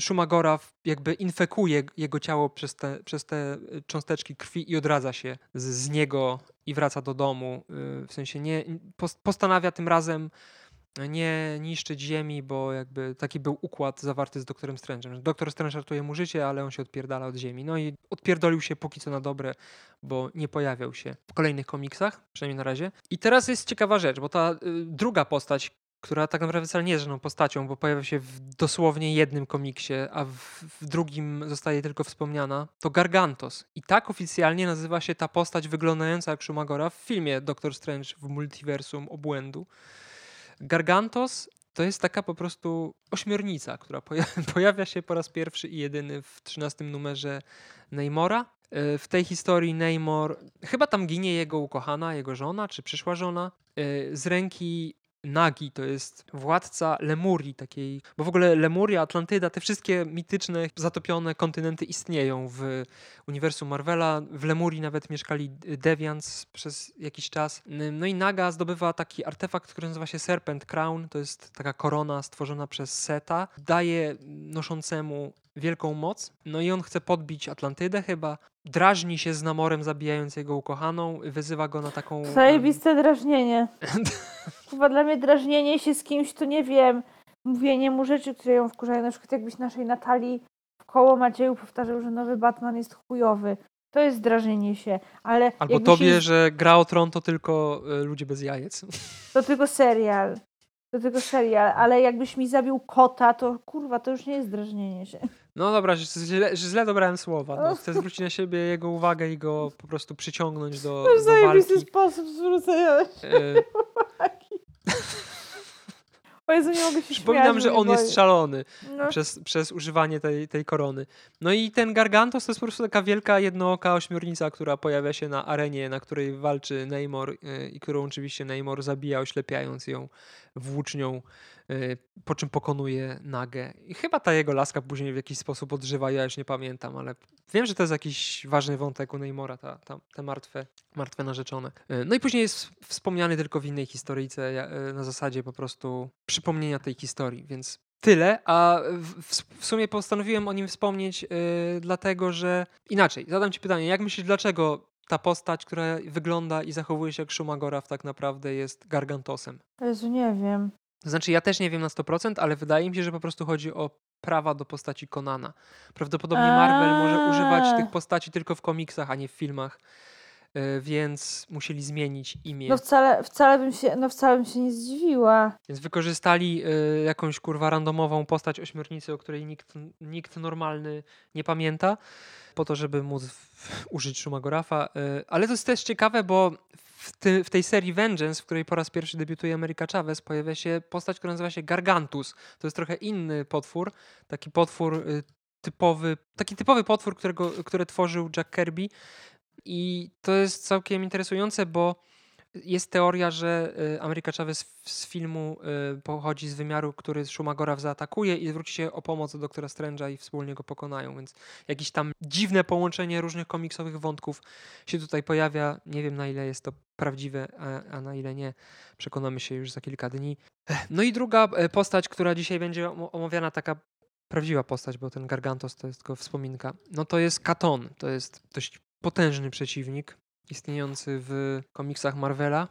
Shumagoraf jakby infekuje jego ciało przez te, przez te cząsteczki krwi i odradza się z, z niego i wraca do domu. E, w sensie nie, postanawia tym razem nie niszczyć ziemi, bo jakby taki był układ zawarty z doktorem Strange'em. Doktor Strange ratuje mu życie, ale on się odpierdala od ziemi. No i odpierdolił się póki co na dobre, bo nie pojawiał się w kolejnych komiksach, przynajmniej na razie. I teraz jest ciekawa rzecz, bo ta y, druga postać, która tak naprawdę wcale nie jest żadną postacią, bo pojawia się w dosłownie jednym komiksie, a w, w, drugim zostaje tylko wspomniana, to Gargantos. I tak oficjalnie nazywa się ta postać wyglądająca jak Shumagora w filmie Doctor Strange w multiversum obłędu. Gargantos to jest taka po prostu ośmiornica, która pojawia się po raz pierwszy i jedyny w 13 numerze Neymora. E, w tej historii Neymor, chyba tam ginie jego ukochana, jego żona, czy przyszła żona, e, z ręki Nagi to jest władca Lemurii takiej, bo w ogóle Lemuria, Atlantyda, te wszystkie mityczne, zatopione kontynenty istnieją w uniwersum Marvela. W Lemurii nawet mieszkali Deviants przez jakiś czas. No i Naga zdobywa taki artefakt, który nazywa się Serpent Crown. To jest taka korona stworzona przez Seta. Daje noszącemu wielką moc. No i on chce podbić Atlantydę chyba. Drażni się z Namorem, zabijając jego ukochaną. Wyzywa go na taką... Zajebiste drażnienie. Chyba dla mnie drażnienie się z kimś, to nie wiem, mówienie mu rzeczy, które ją wkurzają. Na przykład jakbyś naszej Natalii w koło Macieju powtarzał, że nowy Batman jest chujowy. To jest drażnienie się, ale... Albo tobie, się... że gra o tron to tylko y, ludzie bez jajec. To tylko serial. To tylko serial, ale jakbyś mi zabił kota, to kurwa, to już nie jest drażnienie się. No dobra, że źle, że źle dobrałem słowa. No, chcę zwrócić na siebie jego uwagę i go po prostu przyciągnąć do, to do walki. sposób zwrócenia e... uwagi. O Jezu, nie mogę się Przypominam, że on jest szalony no. przez, przez używanie tej, tej korony. No i ten Gargantos to jest po prostu taka wielka jednooka ośmiornica, która pojawia się na arenie, na której walczy Neymor yy, i którą oczywiście Neymor zabija, oślepiając ją włócznią Y, po czym pokonuje Nagę. I chyba ta jego laska później w jakiś sposób odżywa, ja już nie pamiętam, ale wiem, że to jest jakiś ważny wątek u Neymora, ta, ta, te martwe, martwe narzeczone. Y, no i później jest wspomniany tylko w innej historyjce, y, na zasadzie po prostu przypomnienia tej historii, więc tyle, a w, w sumie postanowiłem o nim wspomnieć, yy, dlatego że inaczej, zadam ci pytanie, jak myślisz, dlaczego ta postać, która wygląda i zachowuje się jak Shumagoraw tak naprawdę jest Gargantosem? Jezu, nie wiem. Znaczy, ja też nie wiem na 100%, ale wydaje mi się, że po prostu chodzi o prawa do postaci Konana. Prawdopodobnie Marvel może używać tych postaci tylko w komiksach, a nie w filmach. E, więc musieli zmienić imię. No wcale, wcale, bym się, no wcale bym się nie zdziwiła. Więc wykorzystali y, jakąś kurwa randomową postać ośmiornicy, o której nikt, nikt normalny nie pamięta, po to, żeby móc użyć Shumagorafa. Y, ale to jest też ciekawe, bo w, ty, w, tej serii Vengeance, w której po raz pierwszy debiutuje Ameryka Chavez, pojawia się postać, która nazywa się Gargantus. To jest trochę inny potwór, taki potwór y, typowy, taki typowy potwór, którego, który tworzył Jack Kirby. I to jest całkiem interesujące, bo jest teoria, że y, Ameryka Chavez z filmu y, pochodzi z wymiaru, który Shumagoraw zaatakuje i zwróci się o pomoc do doktora Strange'a i wspólnie go pokonają, więc jakieś tam dziwne połączenie różnych komiksowych wątków się tutaj pojawia. Nie wiem na ile jest to prawdziwe, a, a na ile nie. Przekonamy się już za kilka dni. No i druga e, postać, która dzisiaj będzie omawiana, taka prawdziwa postać, bo ten Gargantos to jest tylko wspominka, no to jest Katon. To jest dość potężny przeciwnik istniejący w komiksach Marvela,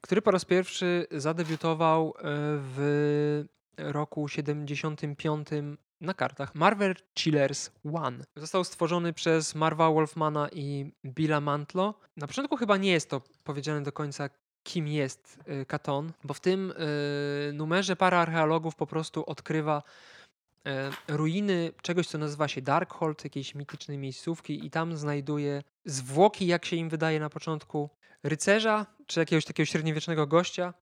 który po raz pierwszy zadebiutował e, w roku 75 na kartach Marvel Chillers One. Został stworzony przez Marva Wolfmana i Billa Mantlo. Na początku chyba nie jest to powiedziane do końca, kim jest e, Katon, bo w tym e, numerze para archeologów po prostu odkrywa ruiny czegoś, co nazywa się Darkhold, jakiejś mitycznej miejscówki i tam znajduje zwłoki, jak się im wydaje na początku, rycerza czy jakiegoś takiego średniowiecznego gościa.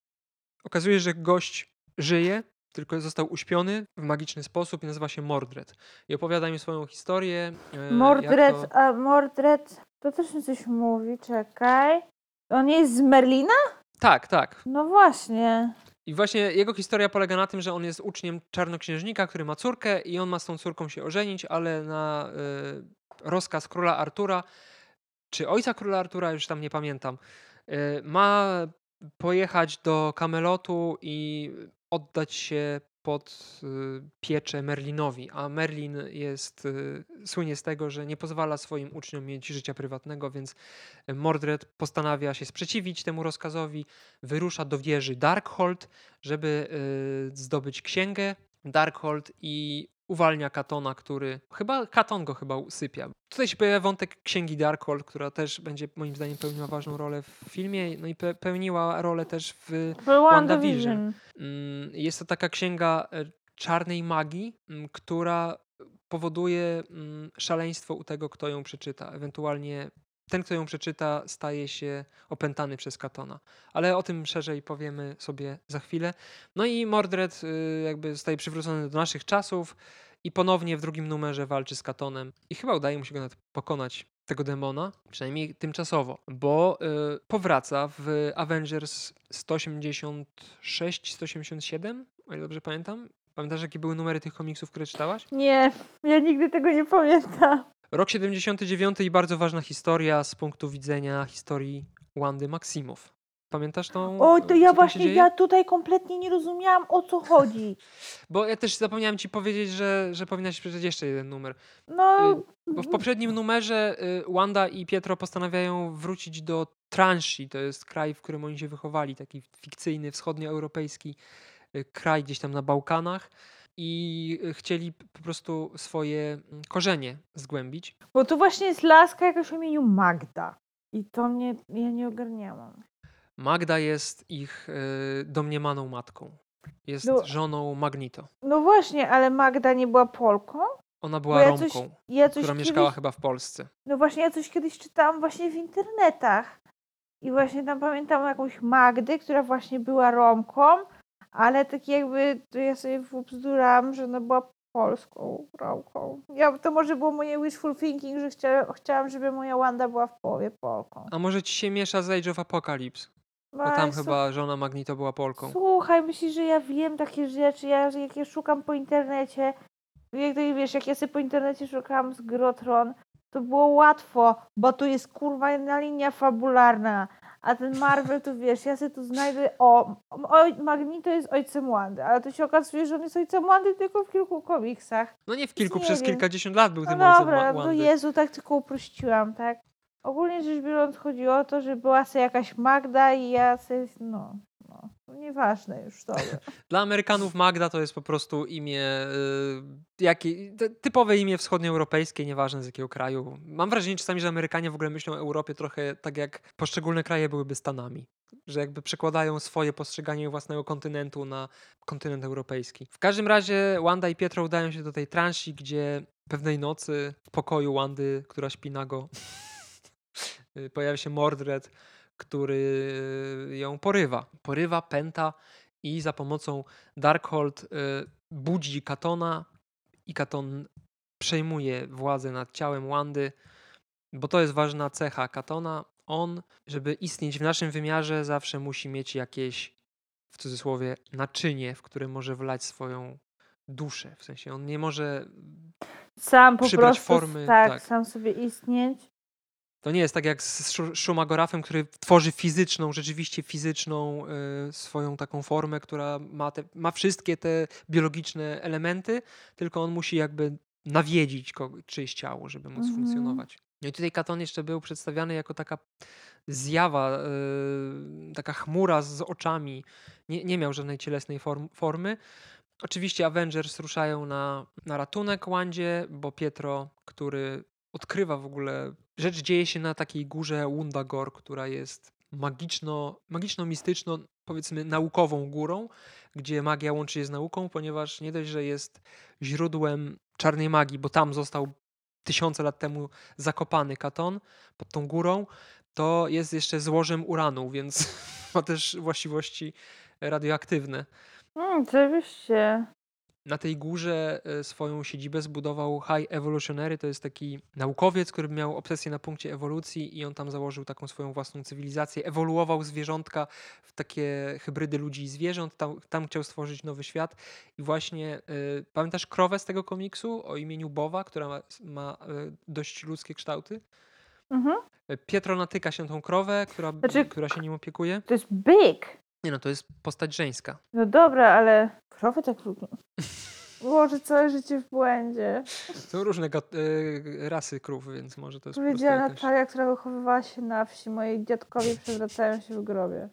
Okazuje się, że gość żyje, tylko został uśpiony w magiczny sposób i nazywa się Mordred. I opowiada im swoją historię. E, Mordred, to... a Mordred, to też mi coś mówi, czekaj. On jest z Merlina? Tak, tak. No właśnie. I właśnie jego historia polega na tym, że on jest uczniem czarnoksiężnika, który ma córkę i on ma z tą córką się ożenić, ale na y, rozkaz króla Artura, czy ojca króla Artura, już tam nie pamiętam, y, ma pojechać do Kamelotu i oddać się pod y, pieczę Merlinowi, a Merlin jest, y, słynie z tego, że nie pozwala swoim uczniom mieć życia prywatnego, więc Mordred postanawia się sprzeciwić temu rozkazowi, wyrusza do wieży Darkhold, żeby zdobyć księgę Darkhold i uwalnia Katona, który chyba Katon go chyba usypia. Tutaj się pojawia wątek księgi Darkhold, która też będzie moim zdaniem pełniła ważną rolę w filmie, no i pe pełniła rolę też w WandaVision. Mm, jest to taka księga e, czarnej magii, mm, która powoduje mm, szaleństwo u tego, kto ją przeczyta. Ewentualnie ten, kto ją przeczyta, staje się opętany przez Katona. Ale o tym szerzej powiemy sobie za chwilę. No i Mordred y, jakby zostaje przywrócony do naszych czasów i ponownie w drugim numerze walczy z Katonem. I chyba udaje mu się go nawet pokonać, tego demona, przynajmniej tymczasowo, bo y, powraca w Avengers 186-187, o ile dobrze pamiętam. Pamiętasz, jakie były numery tych komiksów, które czytałaś? Nie, ja nigdy tego nie pamiętam. Rok 79 i bardzo ważna historia z punktu widzenia historii Wandy Maksimow. Pamiętasz tą? O, to ja właśnie, ja tutaj kompletnie nie rozumiałam o co chodzi. Bo ja też zapomniałem ci powiedzieć, że, że powinnaś przeczytać jeszcze jeden numer. No. Y, bo w poprzednim numerze y, Wanda i Pietro postanawiają wrócić do Transi. To jest kraj, w którym oni się wychowali, taki fikcyjny, wschodnioeuropejski y, kraj gdzieś tam na Bałkanach i chcieli po prostu swoje mm, korzenie zgłębić. Bo tu właśnie jest laska jakaś o imieniu Magda. I to mnie, ja nie ogarniałam. Magda jest ich y, domniemaną matką. Jest no, żoną Magnito. No właśnie, ale Magda nie była Polką? Ona była ja Romką, coś, ja coś która kiedyś, mieszkała chyba w Polsce. No właśnie, ja coś kiedyś czytałam właśnie w internetach. I właśnie tam pamiętam jakąś Magdę, która właśnie była Romką, ale tak jakby to ja sobie wbzdurałam, że ona była polską Romką. Ja, to może było moje wishful thinking, że chcia, chciałam, żeby moja Wanda była w połowie Polką. A może ci się miesza z Age of Apocalypse? Bo tam chyba żona Magnito była Polką. Słuchaj, myślisz, że ja wiem takie rzeczy, ja, jak je szukam po internecie, jak to wiesz, jak ja sobie po internecie szukałam z Grotron, to było łatwo, bo tu jest kurwa jedna linia fabularna, A ten Marvel, to wiesz, ja sobie tu znajdę, o, oj, Magneto jest ojcem Wandy, ale to się okazuje, że on jest ojcem Wandy tylko w kilku komiksach. No nie w kilku, nie przez wiem. kilkadziesiąt lat był No tym ojcem dobra, Ma- no Wandy. Jezu, tak tylko uprościłam, tak? Ogólnie rzecz biorąc chodzi o to, że była sobie jakaś Magda i ja sobie, no, no, no nieważne już to. Dla Amerykanów Magda to jest po prostu imię, y, jakie, typowe imię wschodnioeuropejskie, nieważne z jakiego kraju. Mam wrażenie czasami, że Amerykanie w ogóle myślą o Europie trochę tak jak poszczególne kraje byłyby Stanami. Że jakby przekładają swoje postrzeganie własnego kontynentu na kontynent europejski. W każdym razie Wanda i Pietro udają się do tej transi, gdzie pewnej nocy w pokoju Wandy, która śpi nago, y, pojawia się Mordred, który y, ją porywa. Porywa, pęta i za pomocą Darkhold y, budzi Katona i Katon przejmuje władzę nad ciałem Wandy, bo to jest ważna cecha Katona. On, żeby istnieć w naszym wymiarze, zawsze musi mieć jakieś, w cudzysłowie, naczynie, w które może wlać swoją duszę. W sensie on nie może. Sam po Przybrać prostu, formy, tak, tak. sam sobie istnieć. To nie jest tak jak z Szumagorafem, który tworzy fizyczną, rzeczywiście fizyczną y, swoją taką formę, która ma, te, ma wszystkie te biologiczne elementy, tylko on musi jakby nawiedzić kogo, czyjeś ciało, żeby móc Mhm. funkcjonować. No i tutaj Katon jeszcze był przedstawiany jako taka zjawa, y, taka chmura z oczami. Nie, nie miał żadnej cielesnej form, formy. Oczywiście Avengers ruszają na, na ratunek Wandzie, bo Pietro, który odkrywa w ogóle. Rzecz dzieje się na takiej górze Wundagor, która jest magiczno, magiczno-mistyczno, powiedzmy, naukową górą, gdzie magia łączy się z nauką, ponieważ nie dość, że jest źródłem czarnej magii, bo tam został tysiące lat temu zakopany Katon pod tą górą, to jest jeszcze złożem uranu, więc ma też właściwości radioaktywne. Mm, oczywiście. Na tej górze e, swoją siedzibę zbudował High Evolutionary, to jest taki naukowiec, który miał obsesję na punkcie ewolucji i on tam założył taką swoją własną cywilizację. Ewoluował zwierzątka w takie hybrydy ludzi i zwierząt, tam, tam chciał stworzyć nowy świat i właśnie, y, pamiętasz krowę z tego komiksu o imieniu Bowa, która ma, ma y, dość ludzkie kształty? Mhm. Pietro natyka się tą krowę, która, Znaczy- która się nim opiekuje. To jest big. Nie no, to jest postać żeńska. No dobra, ale krowy tak lubią. Boże, całe życie w błędzie. Są różne y, rasy krów, więc może to jest Powiedziała jakaś... Natalia, która wychowywała się na wsi. Moi dziadkowie przewracają się w grobie.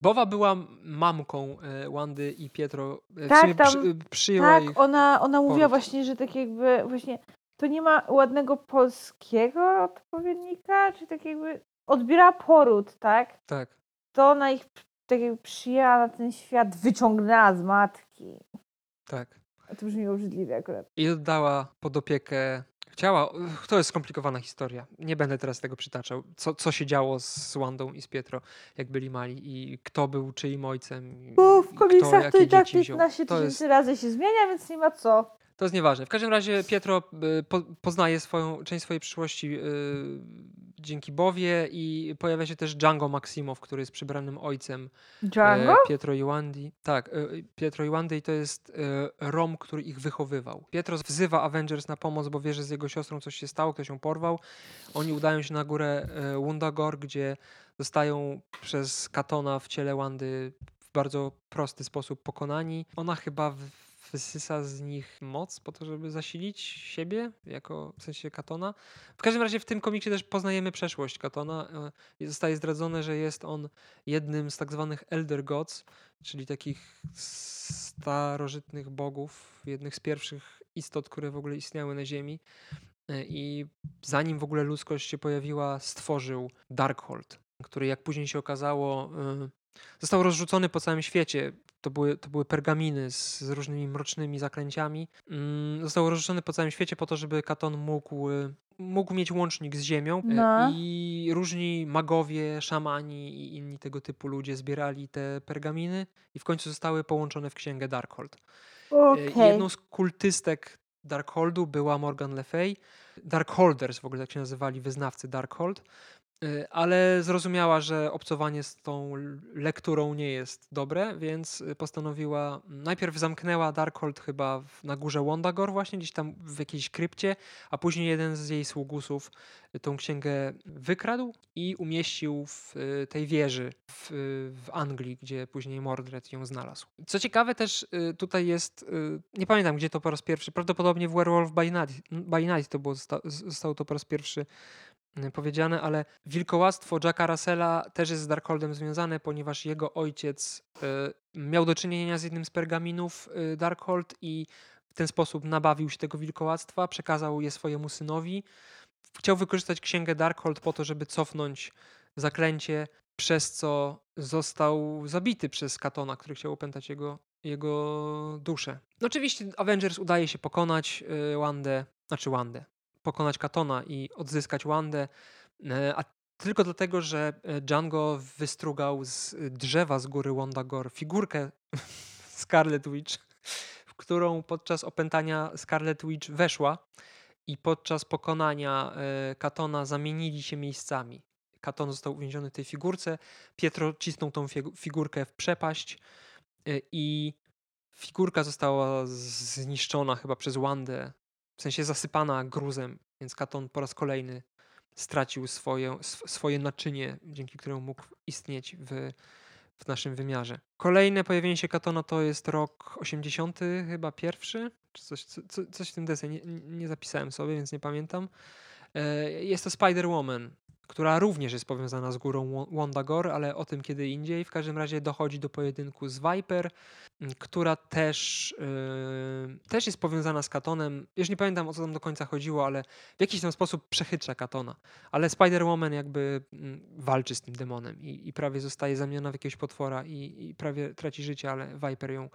Bowa była mamką e, Wandy i Pietro. e, W Tak, tam- przy, przyjęła Tak, ich. ona, ona mówiła właśnie, że tak jakby właśnie to nie ma ładnego polskiego odpowiednika, czy tak jakby odbierała poród, tak? Tak. To ona ich tak jakby przyjęła na ten świat, wyciągnęła z matki. Tak. A to brzmi obrzydliwie akurat. I oddała pod opiekę. Chciała. To jest skomplikowana historia. Nie będę teraz tego przytaczał. Co, co się działo z Wandą i z Pietro, jak byli mali i kto był czyim ojcem. Bo w komiksach to i tak dzieci wziął. 15 To jest, tysięcy razy się zmienia, więc nie ma co. to jest nieważne. W każdym razie Pietro y, po, poznaje swoją, część swojej przyszłości y, dzięki Bowie i pojawia się też Django Maximow, który jest przybranym ojcem Django? E, Pietro i Wandy. Tak, e, Pietro i Wandy i to jest e, Rom, który ich wychowywał. Pietro wzywa Avengers na pomoc, bo wie, że z jego siostrą coś się stało, ktoś ją porwał. Oni udają się na górę e, Wundagor, gdzie zostają przez Katona w ciele Wandy w bardzo prosty sposób pokonani. Ona chyba w- wysysa z nich moc po to, żeby zasilić siebie, jako w sensie Katona. W każdym razie w tym komiksie też poznajemy przeszłość Katona. e, Zostaje zdradzone, że jest on jednym z tak zwanych Elder Gods, czyli takich starożytnych bogów, jednych z pierwszych istot, które w ogóle istniały na Ziemi. E, I zanim w ogóle ludzkość się pojawiła, stworzył Darkhold, który jak później się okazało, e, został rozrzucony po całym świecie. To były, to były pergaminy z, z różnymi mrocznymi zaklęciami. Mm, Został rozrzucony po całym świecie po to, żeby Katon mógł, mógł mieć łącznik z ziemią. E, No. I różni magowie, szamani i inni tego typu ludzie zbierali te pergaminy i w końcu zostały połączone w księgę Darkhold. E, Okej. Jedną z kultystek Darkholdu była Morgan Le Fay. Darkholders w ogóle tak się nazywali wyznawcy Darkhold. Y, ale zrozumiała, że obcowanie z tą lekturą nie jest dobre, więc y, postanowiła, najpierw zamknęła Darkhold chyba na górze Wondagor właśnie, gdzieś tam w jakiejś krypcie, a później jeden z jej sługusów y, tą księgę wykradł i umieścił w tej wieży w, w Anglii, gdzie później Mordred ją znalazł. Co ciekawe też tutaj jest, nie pamiętam gdzie to po raz pierwszy, prawdopodobnie w Werewolf by Night, by Night to było, zostało to po raz pierwszy powiedziane, ale wilkołactwo Jacka Russella też jest z Darkholdem związane, ponieważ jego ojciec y, miał do czynienia z jednym z pergaminów y, Darkhold i w ten sposób nabawił się tego wilkołactwa, przekazał je swojemu synowi. Chciał wykorzystać księgę Darkhold po to, żeby cofnąć zaklęcie, przez co został zabity przez Katona, który chciał opętać jego, jego duszę. No oczywiście Avengers udaje się pokonać Wandę, znaczy Wandę, pokonać Katona i odzyskać Wandę, e, a tylko dlatego, że e, Django wystrugał z drzewa z góry Wondagor figurkę Scarlet Witch, w którą podczas opętania Scarlet Witch weszła i podczas pokonania e, Katona zamienili się miejscami. Katon został uwięziony w tej figurce, Pietro cisnął tą figurkę w przepaść i figurka została zniszczona chyba przez Wandę w sensie zasypana gruzem, więc Katon po raz kolejny stracił swoje, swoje naczynie, dzięki któremu mógł istnieć w, w naszym wymiarze. Kolejne pojawienie się Katona to jest rok 80, chyba pierwszy, czy coś, co, coś w tym desenie. Nie, nie zapisałem sobie, więc nie pamiętam. E, jest to Spider-Woman, która również jest powiązana z górą Wondagor, ale o tym kiedy indziej. W każdym razie dochodzi do pojedynku z Viper, która też, yy, też jest powiązana z Katonem. Już nie pamiętam o co tam do końca chodziło, ale w jakiś tam sposób przechytrza Katona. Ale Spider-Woman jakby walczy z tym demonem i, i prawie zostaje zamieniona w jakiegoś potwora i, i, prawie traci życie, ale Viper ją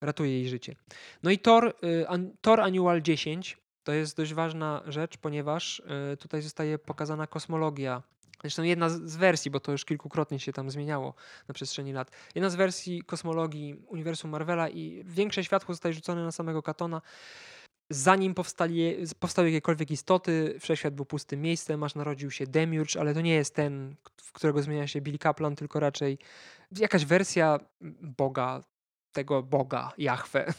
ratuje jej życie. No i Thor, an, Thor Annual 10 to jest dość ważna rzecz, ponieważ y, tutaj zostaje pokazana kosmologia. Zresztą jedna z wersji, bo to już kilkukrotnie się tam zmieniało na przestrzeni lat. Jedna z wersji kosmologii uniwersum Marvela i większe światło zostaje rzucone na samego Katona. Zanim powstali, powstały jakiekolwiek istoty, wszechświat był pustym miejscem, aż narodził się Demiurge, ale to nie jest ten, w którego zmienia się Billy Kaplan, tylko raczej jakaś wersja Boga, tego Boga, Jahwe.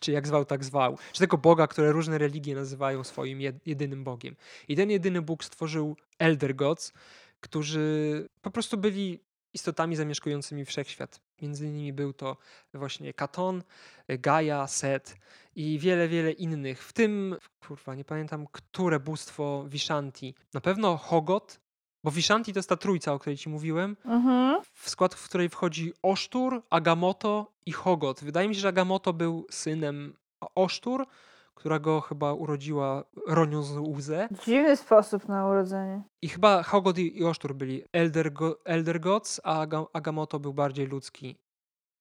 czy jak zwał, tak zwał, czy tego Boga, które różne religie nazywają swoim jedynym Bogiem. I ten jedyny Bóg stworzył Elder Gods, którzy po prostu byli istotami zamieszkującymi wszechświat. Między innymi był to właśnie Katon, Gaia, Set i wiele, wiele innych. W tym, kurwa, nie pamiętam, które bóstwo Vishanti. Na pewno Hogot, bo Vishanti to jest ta trójca, o której ci mówiłem, mhm. w skład w której wchodzi Osztur, Agamotto i Hogot. Wydaje mi się, że Agamotto był synem Osztur, którego chyba urodziła Ronią z łzę. Dziwny sposób na urodzenie. I chyba Hogot i Osztur byli Elder, Go Elder Gods, a Agamotto był bardziej ludzki.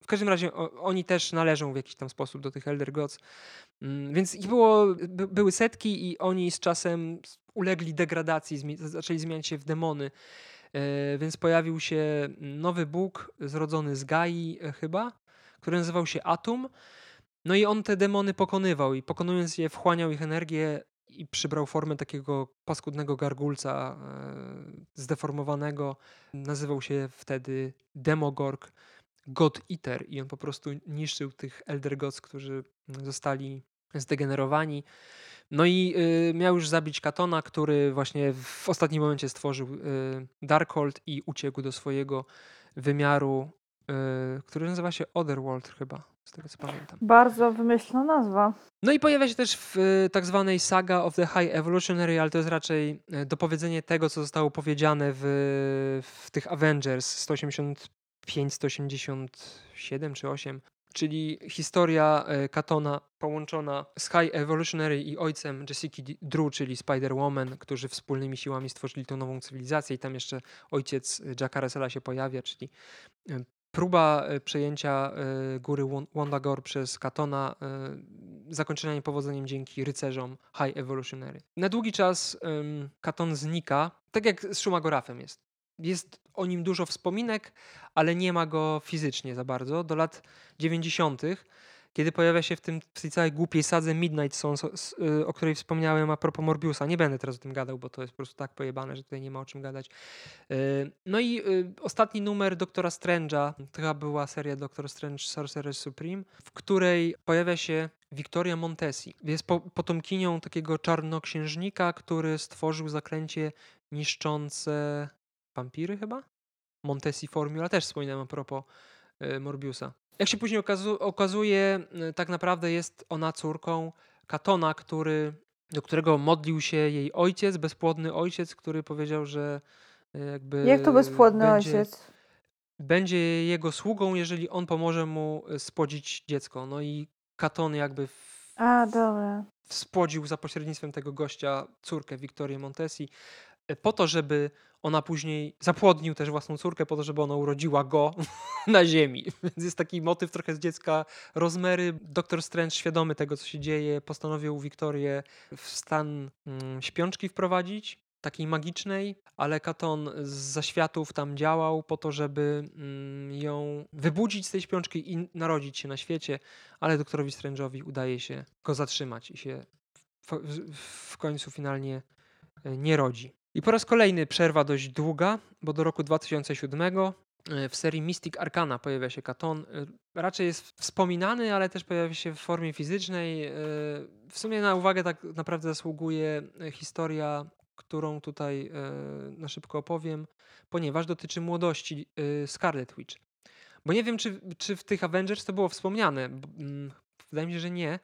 W każdym razie o, oni też należą w jakiś tam sposób do tych Elder Gods. Mm, więc ich było, by, były setki i oni z czasem ulegli degradacji, zmi zaczęli zmieniać się w demony. E, więc pojawił się nowy Bóg zrodzony z Gai e, chyba, który nazywał się Atum. No i on te demony pokonywał i pokonując je wchłaniał ich energię i przybrał formę takiego paskudnego gargulca e, zdeformowanego. Nazywał się wtedy Demogorg. God Eater i on po prostu niszczył tych Elder Gods, którzy zostali zdegenerowani. No i y, miał już zabić Katona, który właśnie w ostatnim momencie stworzył y, Darkhold i uciekł do swojego wymiaru, y, który nazywa się Otherworld chyba, z tego co pamiętam. Bardzo wymyślona nazwa. No i pojawia się też w y, tak zwanej Saga of the High Evolutionary, ale to jest raczej y, dopowiedzenie tego, co zostało powiedziane w, w tych Avengers 180 5, 187 czy 8, czyli historia e, Katona połączona z High Evolutionary i ojcem Jessica Drew, czyli Spider-Woman, którzy wspólnymi siłami stworzyli tą nową cywilizację i tam jeszcze ojciec Jacka Russella się pojawia, czyli e, próba e, przejęcia góry Wondagor przez Katona, zakończona niepowodzeniem dzięki rycerzom High Evolutionary. Na długi czas Katon znika, tak jak z Shumagorafem jest jest o nim dużo wspominek, ale nie ma go fizycznie za bardzo. Do lat 90., kiedy pojawia się w, tym, w tej całej głupiej sadze Midnight Sons, y, o której wspomniałem a propos Morbiusa. Nie będę teraz o tym gadał, bo to jest po prostu tak pojebane, że tutaj nie ma o czym gadać. Y, no i y, ostatni numer Doktora Strange'a, to chyba była seria Doctor Strange Sorcerer Supreme, w której pojawia się Victoria Montesi. Jest po, potomkinią takiego czarnoksiężnika, który stworzył zaklęcie niszczące wampiry chyba? Montesi Formula też wspominałem a propos Morbiusa. Jak się później okazu okazuje, y, tak naprawdę jest ona córką Katona, który, do którego modlił się jej ojciec, bezpłodny ojciec, który powiedział, że y, jakby. Jak to bezpłodny będzie, ojciec? Będzie jego sługą, jeżeli on pomoże mu y, spłodzić dziecko. No i Katon jakby. W, A, dobra. Spłodził za pośrednictwem tego gościa córkę Wiktorię Montesi, po to, żeby ona później zapłodnił też własną córkę po to, żeby ona urodziła go na ziemi. Więc jest taki motyw trochę z dziecka Rozmery. Doktor Strange świadomy tego, co się dzieje, postanowił Wiktorię w stan mm, śpiączki wprowadzić, takiej magicznej, ale Katon z zaświatów tam działał po to, żeby mm, ją wybudzić z tej śpiączki i narodzić się na świecie, ale doktorowi Strange'owi udaje się go zatrzymać i się w, w, w końcu finalnie e, nie rodzi. I po raz kolejny przerwa dość długa, bo do roku 2007 e, w serii Mystic Arcana pojawia się Katon. E, raczej jest wspominany, ale też pojawia się w formie fizycznej. E, w sumie na uwagę tak naprawdę zasługuje historia, którą tutaj na szybko opowiem, ponieważ dotyczy młodości Scarlet Witch. Bo nie wiem, czy, czy w tych Avengers to było wspomniane. Mm, wydaje mi się, że nie.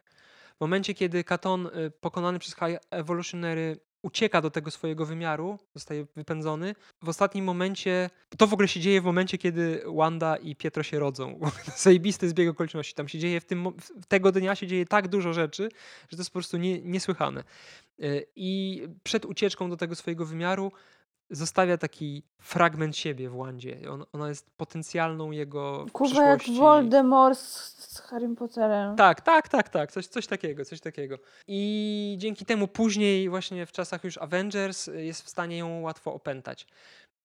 W momencie, kiedy Katon pokonany przez High Evolutionary ucieka do tego swojego wymiaru, zostaje wypędzony. W ostatnim momencie, to w ogóle się dzieje w momencie, kiedy Wanda i Pietro się rodzą. Zajebisty zbieg okoliczności. Tam się dzieje, w tym, tego dnia się dzieje tak dużo rzeczy, że to jest po prostu nie, niesłychane. Y, I przed ucieczką do tego swojego wymiaru zostawia taki fragment siebie w Wandzie. On, ona jest potencjalną jego Kurwa jak Voldemort z Harry Potterem. Tak, tak, tak, tak. Coś, coś takiego, coś takiego. I dzięki temu później właśnie w czasach już Avengers jest w stanie ją łatwo opętać.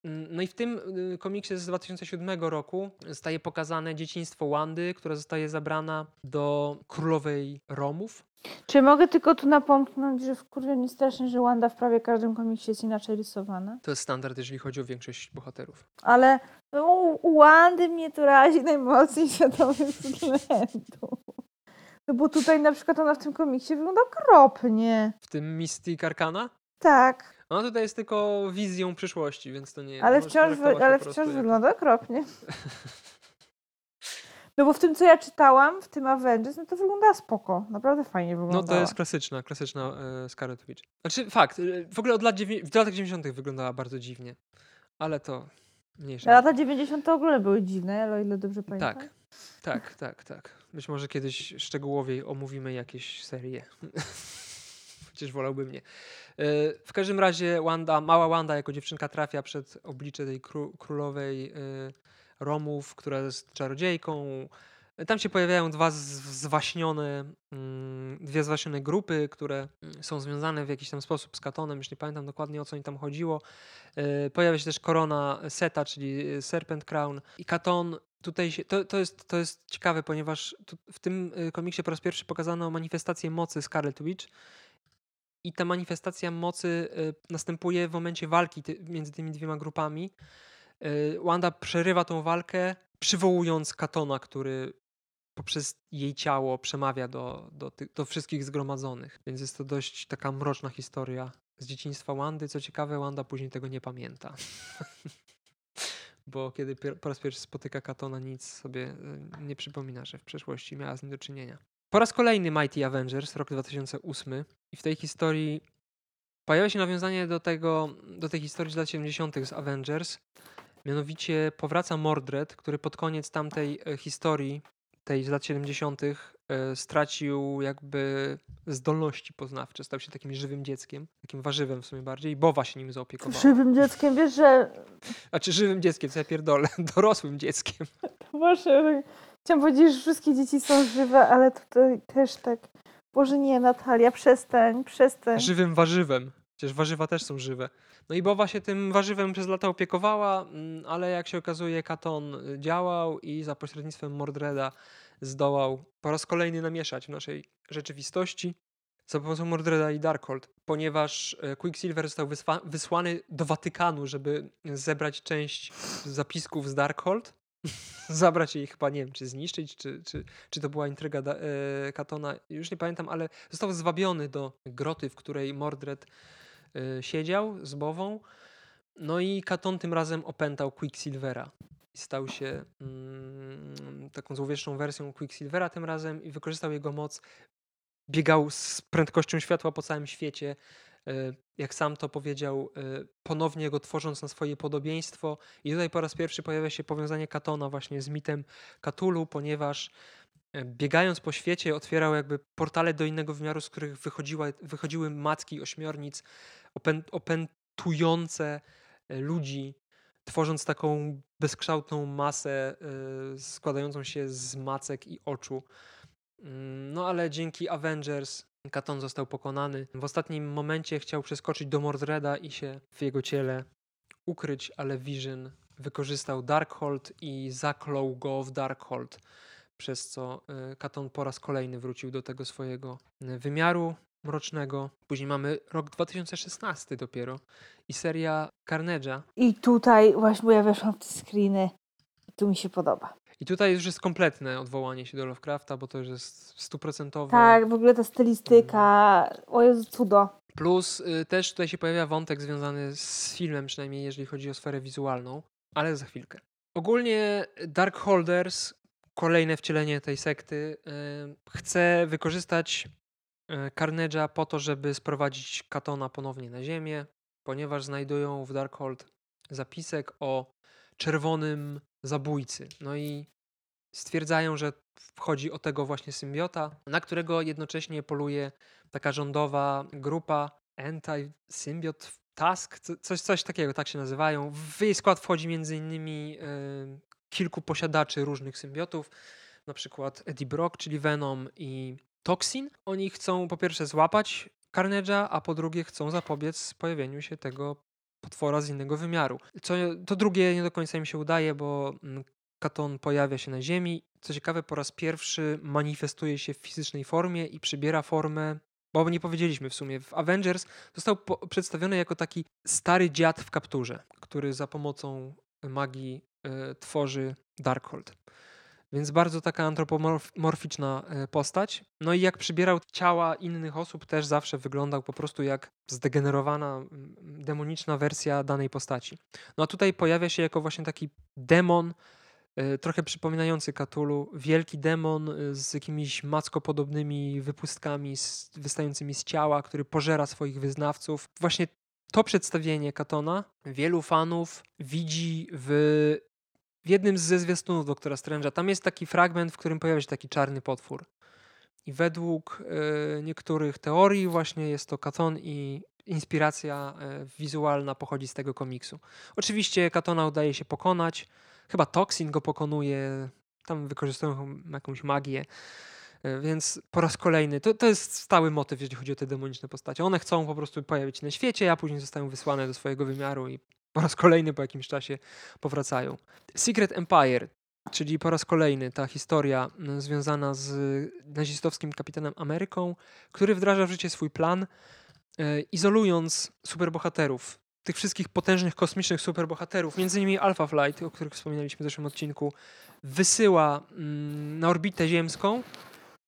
Mm, no i w tym y, komiksie z 2007 roku zostaje pokazane dzieciństwo Wandy, która zostaje zabrana do królowej Romów. Czy mogę tylko tu napomknąć, że w kurwie nie strasznie, że Wanda w prawie każdym komiksie jest inaczej rysowana? To jest standard, jeżeli chodzi o większość bohaterów. Ale no, u Wandy mnie to razi najmocniej świadomych względów. No bo tutaj na przykład ona w tym komiksie wygląda okropnie. W tym Mystic Arcana? Tak. No tutaj jest tylko wizją przyszłości, więc to nie Ale wciąż, wy, ale wciąż wygląda okropnie. No bo w tym, co ja czytałam, w tym Avengers, no to wygląda spoko. Naprawdę fajnie wygląda. No to jest klasyczna, klasyczna e, Scarlet Witch. Znaczy fakt, e, w ogóle od lat, w latach 90. wyglądała bardzo dziwnie. Ale to mniejsza. Lata 90. w ogóle były dziwne, ale o ile dobrze pamiętam. Tak, tak, tak, tak. Być może kiedyś szczegółowiej omówimy jakieś serie. Chociaż wolałbym nie. W każdym razie Wanda, mała Wanda jako dziewczynka trafia przed oblicze tej królowej y, Romów, która jest czarodziejką. Tam się pojawiają dwa zwaśnione, mm, dwie zwaśnione grupy, które są związane w jakiś tam sposób z Katonem, już nie pamiętam dokładnie o co im tam chodziło. Y, pojawia się też korona Seta, czyli Serpent Crown i Katon tutaj się, to, to, jest, to jest ciekawe, ponieważ w tym komiksie po raz pierwszy pokazano manifestację mocy Scarlet Witch i ta manifestacja mocy y, następuje w momencie walki między tymi dwiema grupami. Y, Wanda przerywa tą walkę, przywołując Katona, który poprzez jej ciało przemawia do, do, do wszystkich zgromadzonych. Więc jest to dość taka mroczna historia z dzieciństwa Wandy. Co ciekawe, Wanda później tego nie pamięta. Bo kiedy po raz pierwszy spotyka Katona, nic sobie y, nie przypomina, że w przeszłości miała z nim do czynienia. Po raz kolejny Mighty Avengers, rok 2008 i w tej historii pojawia się nawiązanie do, tego, do tej historii z lat 70. z Avengers. Mianowicie powraca Mordred, który pod koniec tamtej e, historii, tej z lat 70., e, stracił jakby zdolności poznawcze. Stał się takim żywym dzieckiem, takim warzywem w sumie bardziej. I Bowa się nim zaopiekowała. Żywym dzieckiem, wiesz, że... A czy żywym dzieckiem, co ja pierdolę, dorosłym dzieckiem. Boże, Chciałam powiedzieć, że wszystkie dzieci są żywe, ale tutaj też tak. Boże nie, Natalia, przestań, przestań. Żywym warzywem. Przecież warzywa też są żywe. No i Bowa się tym warzywem przez lata opiekowała, mm, ale jak się okazuje, Katon y, działał i za pośrednictwem Mordreda zdołał po raz kolejny namieszać w naszej rzeczywistości za pomocą Mordreda i Darkhold, ponieważ e, Quicksilver został wysłany do Watykanu, żeby zebrać część zapisków z Darkhold, zabrać jej chyba, nie wiem, czy zniszczyć, czy, czy, czy to była intryga da, e, Katona, już nie pamiętam, ale został zwabiony do groty, w której Mordred e, siedział z Bową, no i Katon tym razem opętał Quicksilvera i stał się mm, taką złowieszczą wersją Quicksilvera tym razem i wykorzystał jego moc. Biegał z prędkością światła po całym świecie. E, jak sam to powiedział, e, ponownie go tworząc na swoje podobieństwo. I tutaj po raz pierwszy pojawia się powiązanie Katona właśnie z mitem Katulu, ponieważ e, biegając po świecie otwierał jakby portale do innego wymiaru, z których wychodziła, wychodziły macki ośmiornic opę, opętujące ludzi, tworząc taką bezkształtną masę składającą się z macek i oczu. Mm, no ale dzięki Avengers Katon został pokonany. W ostatnim momencie chciał przeskoczyć do Mordreda i się w jego ciele ukryć, ale Vision wykorzystał Darkhold i zaklął go w Darkhold, przez co y, Katon po raz kolejny wrócił do tego swojego y, wymiaru mrocznego. Później mamy rok 2016 dopiero i seria Carnage'a. I tutaj właśnie, ja weszłam w te screeny tu mi się podoba. I tutaj już jest kompletne odwołanie się do Lovecrafta, bo to już jest stuprocentowe. Tak, w ogóle ta stylistyka, mm. o Jezu, cudo. Plus y, też tutaj się pojawia wątek związany z filmem, przynajmniej jeżeli chodzi o sferę wizualną, ale za chwilkę. Ogólnie Dark Holders, kolejne wcielenie tej sekty, y, chce wykorzystać E, Carnage'a po to, żeby sprowadzić Katona ponownie na ziemię, ponieważ znajdują w Darkhold zapisek o czerwonym zabójcy. No i stwierdzają, że wchodzi o tego właśnie symbiota, na którego jednocześnie poluje taka rządowa grupa Anti-Symbiot Task, coś, coś takiego, tak się nazywają. W jej skład wchodzi między innymi y, kilku posiadaczy różnych symbiotów, na przykład Eddie Brock, czyli Venom i Toxin. Oni chcą po pierwsze złapać Carnage'a, a po drugie chcą zapobiec pojawieniu się tego potwora z innego wymiaru. Co, to drugie nie do końca im się udaje, bo mm, Katon pojawia się na Ziemi. Co ciekawe, po raz pierwszy manifestuje się w fizycznej formie i przybiera formę, bo nie powiedzieliśmy w sumie, w Avengers został przedstawiony jako taki stary dziad w kapturze, który za pomocą magii y, tworzy Darkhold. Więc bardzo taka antropomorficzna e, postać. No i jak przybierał ciała innych osób, też zawsze wyglądał po prostu jak zdegenerowana, demoniczna wersja danej postaci. No a tutaj pojawia się jako właśnie taki demon, e, trochę przypominający Katulu, wielki demon e, z jakimiś mackopodobnymi wypustkami wystającymi z ciała, który pożera swoich wyznawców. Właśnie to przedstawienie Katona wielu fanów widzi w w jednym ze zwiastunów Doktora Strange'a tam jest taki fragment, w którym pojawia się taki czarny potwór. I według y, niektórych teorii właśnie jest to Katon i inspiracja y, wizualna pochodzi z tego komiksu. Oczywiście Katona udaje się pokonać. Chyba Toxin go pokonuje. Tam wykorzystują jakąś magię. Y, więc po raz kolejny, to, to jest stały motyw, jeśli chodzi o te demoniczne postacie. One chcą po prostu pojawić się na świecie, a później zostają wysłane do swojego wymiaru i po raz kolejny po jakimś czasie powracają. Secret Empire, czyli po raz kolejny ta historia mm, związana z nazistowskim kapitanem Ameryką, który wdraża w życie swój plan, e, izolując superbohaterów, tych wszystkich potężnych kosmicznych superbohaterów, między innymi Alpha Flight, o których wspominaliśmy w zeszłym odcinku, wysyła mm, na orbitę ziemską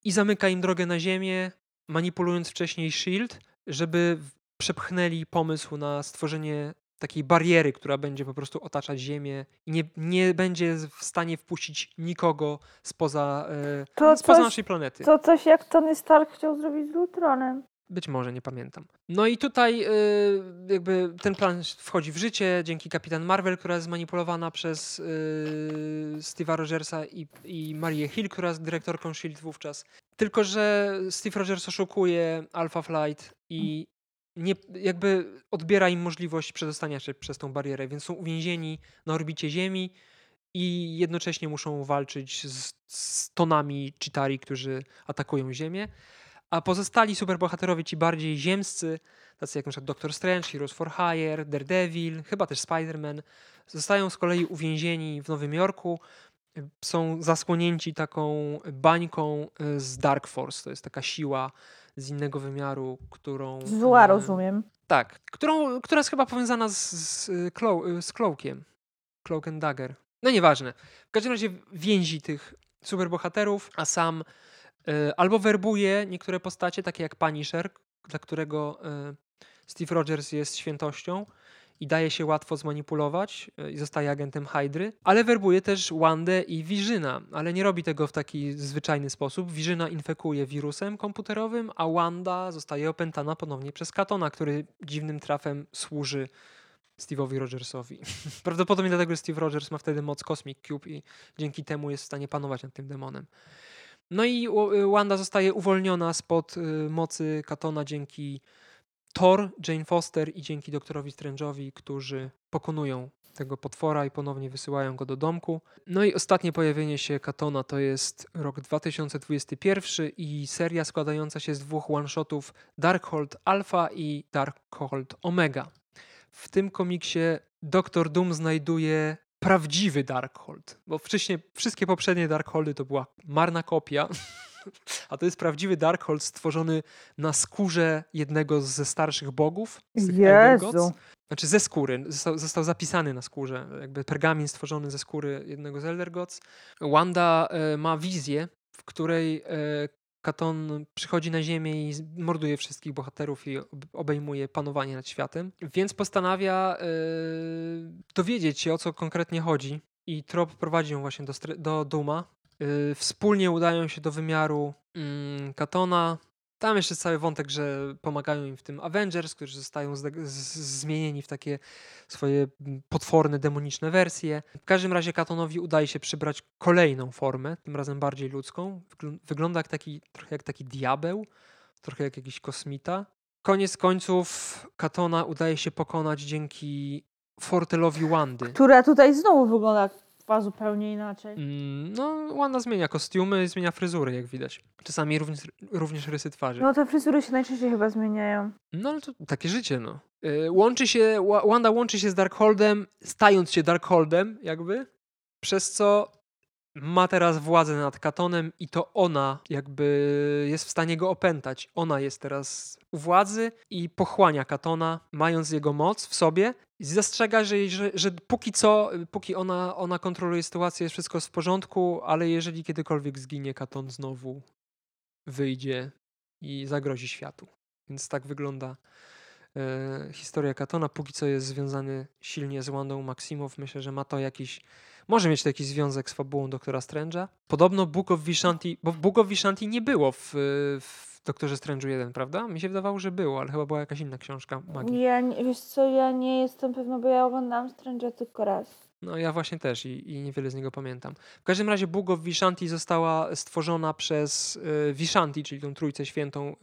i zamyka im drogę na Ziemię, manipulując wcześniej SHIELD, żeby przepchnęli pomysł na stworzenie takiej bariery, która będzie po prostu otaczać Ziemię i nie, nie będzie w stanie wpuścić nikogo spoza, e, to spoza coś, naszej planety. To coś jak Tony Stark chciał zrobić z Ultronem. Być może, nie pamiętam. No i tutaj y, jakby ten plan wchodzi w życie dzięki Kapitan Marvel, która jest zmanipulowana przez y, Steve'a Rogersa i, i Marię Hill, która jest dyrektorką S.H.I.E.L.D. wówczas. Tylko, że Steve Rogers oszukuje Alpha Flight i nie, jakby odbiera im możliwość przedostania się przez tą barierę, więc są uwięzieni na orbicie Ziemi i jednocześnie muszą walczyć z, z tonami Chitari, którzy atakują Ziemię. A pozostali superbohaterowie, ci bardziej ziemscy, tacy jak np. Doctor Strange, Heroes for Hire, Daredevil, chyba też Spider-Man, zostają z kolei uwięzieni w Nowym Jorku są zasłonięci taką bańką y, z Dark Force. To jest taka siła z innego wymiaru, którą. Zła, e, rozumiem. Tak, którą, która jest chyba powiązana z, z, Clo- y, z Cloakiem. Cloak and Dagger. No nieważne. W każdym razie więzi tych superbohaterów, a sam y, albo werbuje niektóre postacie, takie jak Punisher, dla którego y, Steve Rogers jest świętością i daje się łatwo zmanipulować y, i zostaje agentem Hydry, ale werbuje też Wandę i Vizyna, ale nie robi tego w taki zwyczajny sposób. Vizyna infekuje wirusem komputerowym, a Wanda zostaje opętana ponownie przez Katona, który dziwnym trafem służy Steve'owi Rogersowi. Prawdopodobnie dlatego, że Steve Rogers ma wtedy moc Cosmic Cube i dzięki temu jest w stanie panować nad tym demonem. No i u- Wanda zostaje uwolniona spod y, mocy Katona dzięki Thor, Jane Foster i dzięki doktorowi Strange'owi, którzy pokonują tego potwora i ponownie wysyłają go do domku. No i ostatnie pojawienie się Katona to jest rok 2021 i seria składająca się z dwóch one-shotów Darkhold Alpha i Darkhold Omega. W tym komiksie Doktor Doom znajduje prawdziwy Darkhold, bo wcześniej wszystkie poprzednie Darkholdy to była marna kopia, a to jest prawdziwy Darkhold stworzony na skórze jednego ze starszych bogów. z. Jezu. Znaczy ze skóry, został, został zapisany na skórze, jakby pergamin stworzony ze skóry jednego z Elder Gods. Wanda e, ma wizję, w której e, Katon przychodzi na ziemię i morduje wszystkich bohaterów i ob- obejmuje panowanie nad światem, więc postanawia e, dowiedzieć się o co konkretnie chodzi i trop prowadzi ją właśnie do, do Duma. E, wspólnie udają się do wymiaru mm, Katona. Tam jeszcze cały wątek, że pomagają im w tym Avengers, którzy zostają zmienieni w takie swoje mm, potworne, demoniczne wersje. W każdym razie Katonowi udaje się przybrać kolejną formę, tym razem bardziej ludzką. Wyglą- Wygląda jak taki, trochę jak taki diabeł, trochę jak jakiś kosmita. Koniec końców Katona udaje się pokonać dzięki fortelowi Wandy. Która tutaj znowu wygląda zupełnie inaczej. Mm, No, Wanda zmienia kostiumy, zmienia fryzury, jak widać. Czasami również, również rysy twarzy. No te fryzury się najczęściej chyba zmieniają. No ale to takie życie, no. Y, Łączy się, Wa- Wanda łączy się z Darkholdem, stając się Darkholdem, jakby, przez co ma teraz władzę nad Katonem i to ona jakby jest w stanie go opętać. Ona jest teraz u władzy i pochłania Katona, mając jego moc w sobie. Zastrzega, że, że, że póki co, póki ona, ona kontroluje sytuację, jest wszystko w porządku, ale jeżeli kiedykolwiek zginie, Katon znowu wyjdzie i zagrozi światu. Więc tak wygląda historia Katona. Póki co jest związany silnie z Wandą Maximow. Myślę, że ma to jakiś. Może mieć to jakiś związek z fabułą Doktora Strange'a. Podobno Book of Vishanti, bo Book of Vishanti nie było w, w Doktorze Strange'u 1, prawda? Mi się wydawało, że było, ale chyba była jakaś inna książka magii. Ja, wiesz co, ja nie jestem pewna, bo ja oglądałam Strange'a tylko raz. No ja właśnie też i, i niewiele z niego pamiętam. W każdym razie Book of Vishanti została stworzona przez y, Vishanti, czyli tą trójcę świętą y,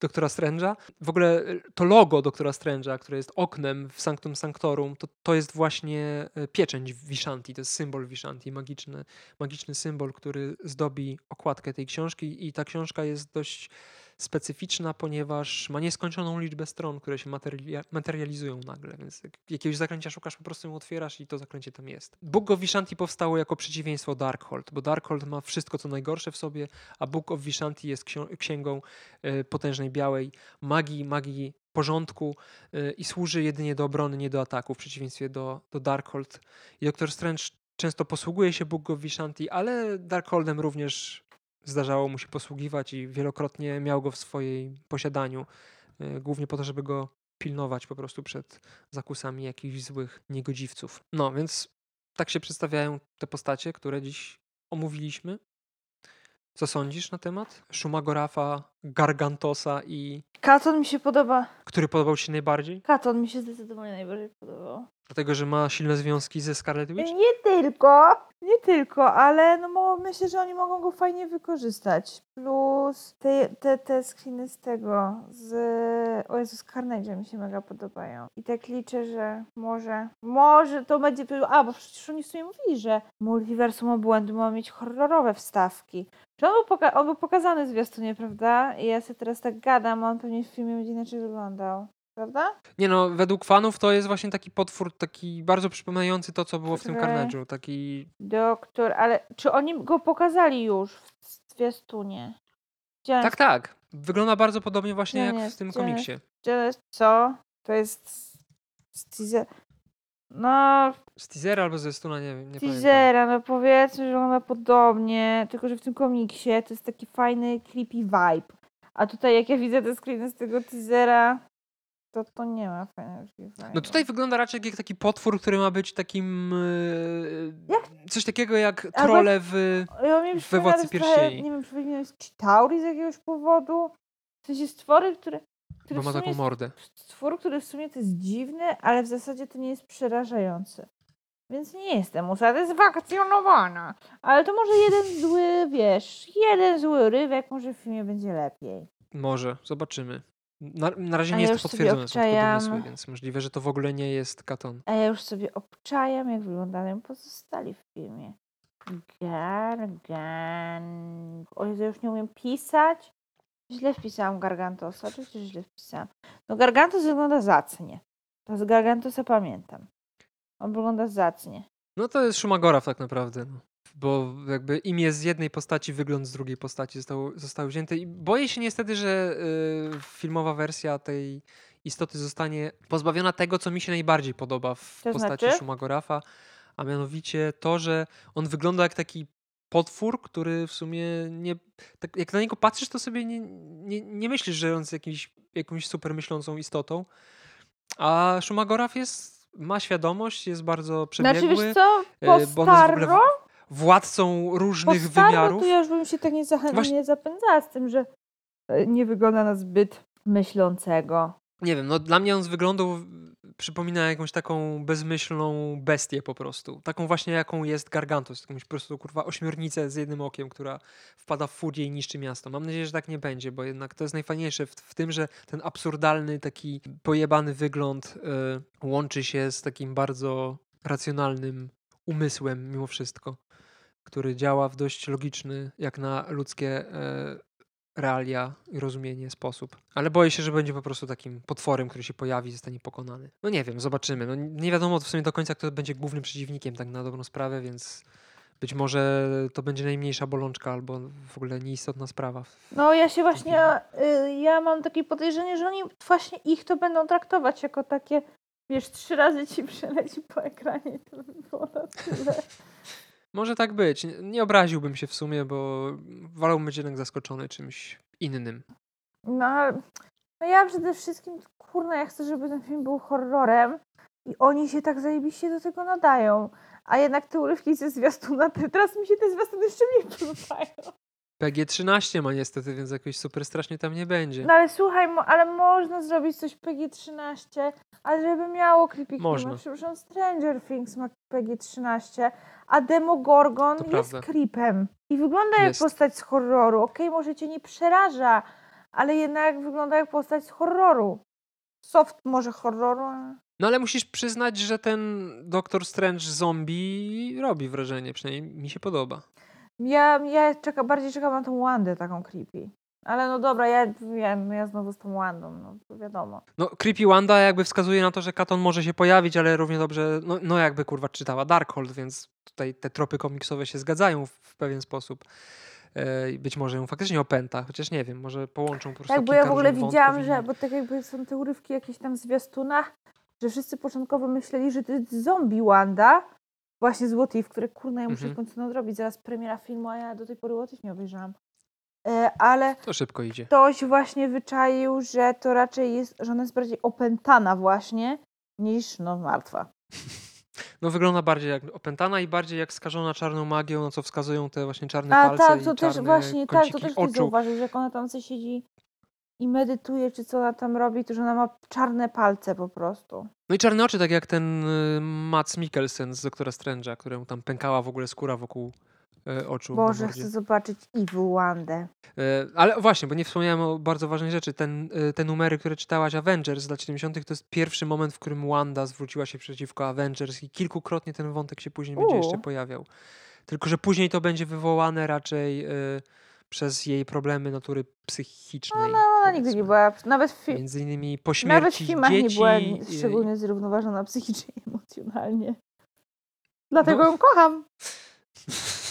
Doktora Strange'a. W ogóle y, to logo Doktora Strange'a, które jest oknem w Sanctum Sanctorum, to, to jest właśnie y, pieczęć Vishanti, to jest symbol Vishanti, magiczny, magiczny symbol, który zdobi okładkę tej książki i ta książka jest dość specyficzna, ponieważ ma nieskończoną liczbę stron, które się materia- materializują nagle, więc jak jakiegoś zaklęcia szukasz, po prostu ją otwierasz i to zaklęcie tam jest. Book of Vishanti powstało jako przeciwieństwo Darkhold, bo Darkhold ma wszystko, co najgorsze w sobie, a Book of Vishanti jest księgą e, potężnej białej magii, magii porządku e, i służy jedynie do obrony, nie do ataku, w przeciwieństwie do, do Darkhold. I Doktor Strange często posługuje się Book of Vishanti, ale Darkholdem również zdarzało mu się posługiwać i wielokrotnie miał go w swojej posiadaniu, e, głównie po to, żeby go pilnować po prostu przed zakusami jakichś złych niegodziwców. No, więc tak się przedstawiają te postacie, które dziś omówiliśmy. Co sądzisz na temat? Shumagorafa, Gargantosa i... Katon mi się podoba. Który podobał Ci się najbardziej? Katon mi się zdecydowanie najbardziej podobał. Dlatego, że ma silne związki ze Scarlet Witch? Nie tylko, nie tylko, ale no bo myślę, że oni mogą go fajnie wykorzystać. Plus te, te, te screeny z tego, z... O Jezu, z mi się mega podobają. I tak liczę, że może, może to będzie... A, bo przecież oni w sumie mówili, że Multiversum Obłędu ma mieć horrorowe wstawki. Czy on był, poka- on był pokazany w zwiastunie, prawda? I ja sobie teraz tak gadam, on pewnie w filmie będzie inaczej wyglądał. Prawda? Nie no, według fanów to jest właśnie taki potwór, taki bardzo przypominający to, co było w tym. Carnage'u. Taki... Doktor, ale czy oni go pokazali już w zwiastunie? Gdzie Tak, tak. Wygląda bardzo podobnie właśnie Gdzie jak w tym Gdzie komiksie. Co? To jest z- teaser... No, Z teasera albo ze stuna, nie wiem, nie pamiętam. teasera, no powiedzmy, że wygląda podobnie, tylko że w tym komiksie to jest taki fajny, creepy vibe. A tutaj jak ja widzę te screeny z tego teasera, to to nie ma fajnego. No tutaj wygląda raczej jak taki potwór, który ma być takim... e, Coś takiego jak trole w... Ja we Władcy Pierścieni. Nie wiem, przypomina mi Chitauri z jakiegoś powodu. W sensie stwory, które... które ma taką jest- mordę. Stwór, który w sumie to jest dziwny, ale w zasadzie to nie jest przerażający. Więc nie jestem usatysfakcjonowana. Ale to może jeden zły, wiesz, jeden zły rywek, może w filmie będzie lepiej. Może, zobaczymy. Na, na razie A nie ja jest już to sobie potwierdzone, są tylko obczajam. domysły, więc możliwe, że to w ogóle nie jest katon. A ja już sobie obczajam, jak wyglądają pozostali w filmie. Gargan. O Jezu, ja już nie umiem pisać. Źle wpisałam Gargantosa. Oczywiście, że źle wpisałam. No Gargantos wygląda zacnie. To z Gargantosa pamiętam. On wygląda zacnie. No to jest Shumagoraw tak naprawdę. No. Bo jakby imię z jednej postaci, wygląd z drugiej postaci został, został wzięty. I boję się niestety, że y, filmowa wersja tej istoty zostanie pozbawiona tego, co mi się najbardziej podoba w To postaci znaczy? A mianowicie to, że on wygląda jak taki potwór, który w sumie nie. Tak jak na niego patrzysz, to sobie nie, nie, nie myślisz, że on jest jakimś, jakąś super myślącą istotą. A Shumagoraw jest, ma świadomość, jest bardzo przebiegły. Znaczy, wiesz co? e, Po staro, władcą różnych staro wymiarów. to ja już bym się tak nie, zachę- Właśnie- nie zapędzała z tym, że e, nie wygląda na zbyt myślącego. Nie wiem, no dla mnie on z wyglądu przypomina jakąś taką bezmyślną bestię po prostu. Taką właśnie jaką jest Gargantos, jakąś po prostu kurwa ośmiornicę z jednym okiem, która wpada w furię i niszczy miasto. Mam nadzieję, że tak nie będzie, bo jednak to jest najfajniejsze w, w tym, że ten absurdalny, taki pojebany wygląd y, łączy się z takim bardzo racjonalnym umysłem mimo wszystko, który działa w dość logiczny, jak na ludzkie e, realia i rozumienie sposób. Ale boję się, że będzie po prostu takim potworem, który się pojawi i zostanie pokonany. No nie wiem, zobaczymy. No nie wiadomo w sumie do końca, kto będzie głównym przeciwnikiem, tak na dobrą sprawę, więc być może to będzie najmniejsza bolączka albo w ogóle nieistotna sprawa. No ja się właśnie, y, ja mam takie podejrzenie, że oni właśnie ich to będą traktować jako takie, wiesz, trzy razy ci przeleci po ekranie to by było na tyle. Może tak być. Nie- obraziłbym się w sumie, bo wolałbym być jednak zaskoczony czymś innym. No, no ja przede wszystkim, kurna, ja chcę, żeby ten film był horrorem i oni się tak zajebiście do tego nadają. A jednak te urywki ze zwiastuna, te, teraz mi się te zwiastuny jeszcze mniej podobają. PG-13 ma niestety, więc jakoś super strasznie tam nie będzie. No ale słuchaj, mo, ale można zrobić coś PG-13, ale żeby miało creepy Można. klimat. Przepraszam, Stranger Things ma PG-13, a Demogorgon To jest prawda. creepem. I wygląda jak Jest. postać z horroru. Okej, może cię nie przeraża, ale jednak wygląda jak postać z horroru. Soft może horroru, ale... No ale musisz przyznać, że ten Doktor Strange zombie robi wrażenie, przynajmniej mi się podoba. Ja, ja czeka, bardziej czekam na tą Wandę taką creepy. Ale no dobra, ja, ja, no ja znowu z tą Wandą, no to wiadomo. No, Creepy Wanda jakby wskazuje na to, że Katon może się pojawić, ale równie dobrze, no, no jakby kurwa czytała Darkhold, więc tutaj te tropy komiksowe się zgadzają w, w pewien sposób. E, być może ją faktycznie opęta, chociaż nie wiem, może połączą po prostu Tak, bo ja w ogóle widziałam, że, bo tak jakby są te urywki jakieś tam w zwiastunach, że wszyscy początkowo myśleli, że to jest zombie Wanda, właśnie z What If, które kurna ja muszę Mhm. w końcu nadrobić, zaraz premiera filmu, a ja do tej pory What If nie obejrzałam. E, ale To szybko idzie. ktoś właśnie wyczaił, że to raczej jest, że ona jest bardziej opętana właśnie, niż no martwa. No wygląda bardziej jak opętana i bardziej jak skażona czarną magią, na co wskazują te właśnie czarne A palce tak, i to też czarne właśnie, tak, to też oczu. zauważył, że jak ona tam sobie siedzi i medytuje, czy co ona tam robi, to że ona ma czarne palce po prostu. No i czarne oczy, tak jak ten y, Mats Mikkelsen z Doktora Strange'a, któremu tam pękała w ogóle skóra wokół y, oczu. Boże, chcę zobaczyć Evil Wandę. E, Ale właśnie, bo nie wspomniałem o bardzo ważnej rzeczy. Ten, te numery, które czytałaś Avengers z lat 70., to jest pierwszy moment, w którym Wanda zwróciła się przeciwko Avengers i kilkukrotnie ten wątek się później będzie jeszcze U. pojawiał. Tylko, że później to będzie wywołane raczej przez jej problemy natury psychicznej. No, ona nigdy nie była, nawet w, fi- Między innymi po nawet w śmierci filmach dzieci. nie była y, szczególnie zrównoważona psychicznie i emocjonalnie. Dlatego No. ją kocham.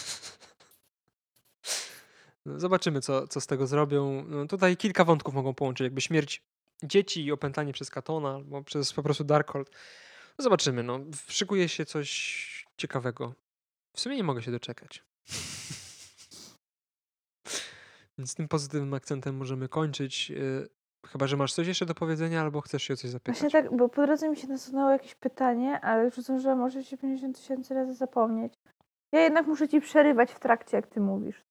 No, Zobaczymy, co, co z tego zrobią. No, tutaj kilka wątków mogą połączyć, jakby śmierć dzieci i opętanie przez Katona, albo przez po prostu Darkhold. No, zobaczymy, no. Szykuje się coś ciekawego. W sumie nie mogę się doczekać. Więc tym pozytywnym akcentem możemy kończyć. Yy, Chyba, że masz coś jeszcze do powiedzenia, albo chcesz się o coś zapytać. Właśnie tak, bo po drodze mi się nasunęło jakieś pytanie, ale już zdążyłam może się 50 tysięcy razy zapomnieć. Ja jednak muszę ci przerywać w trakcie, jak ty mówisz.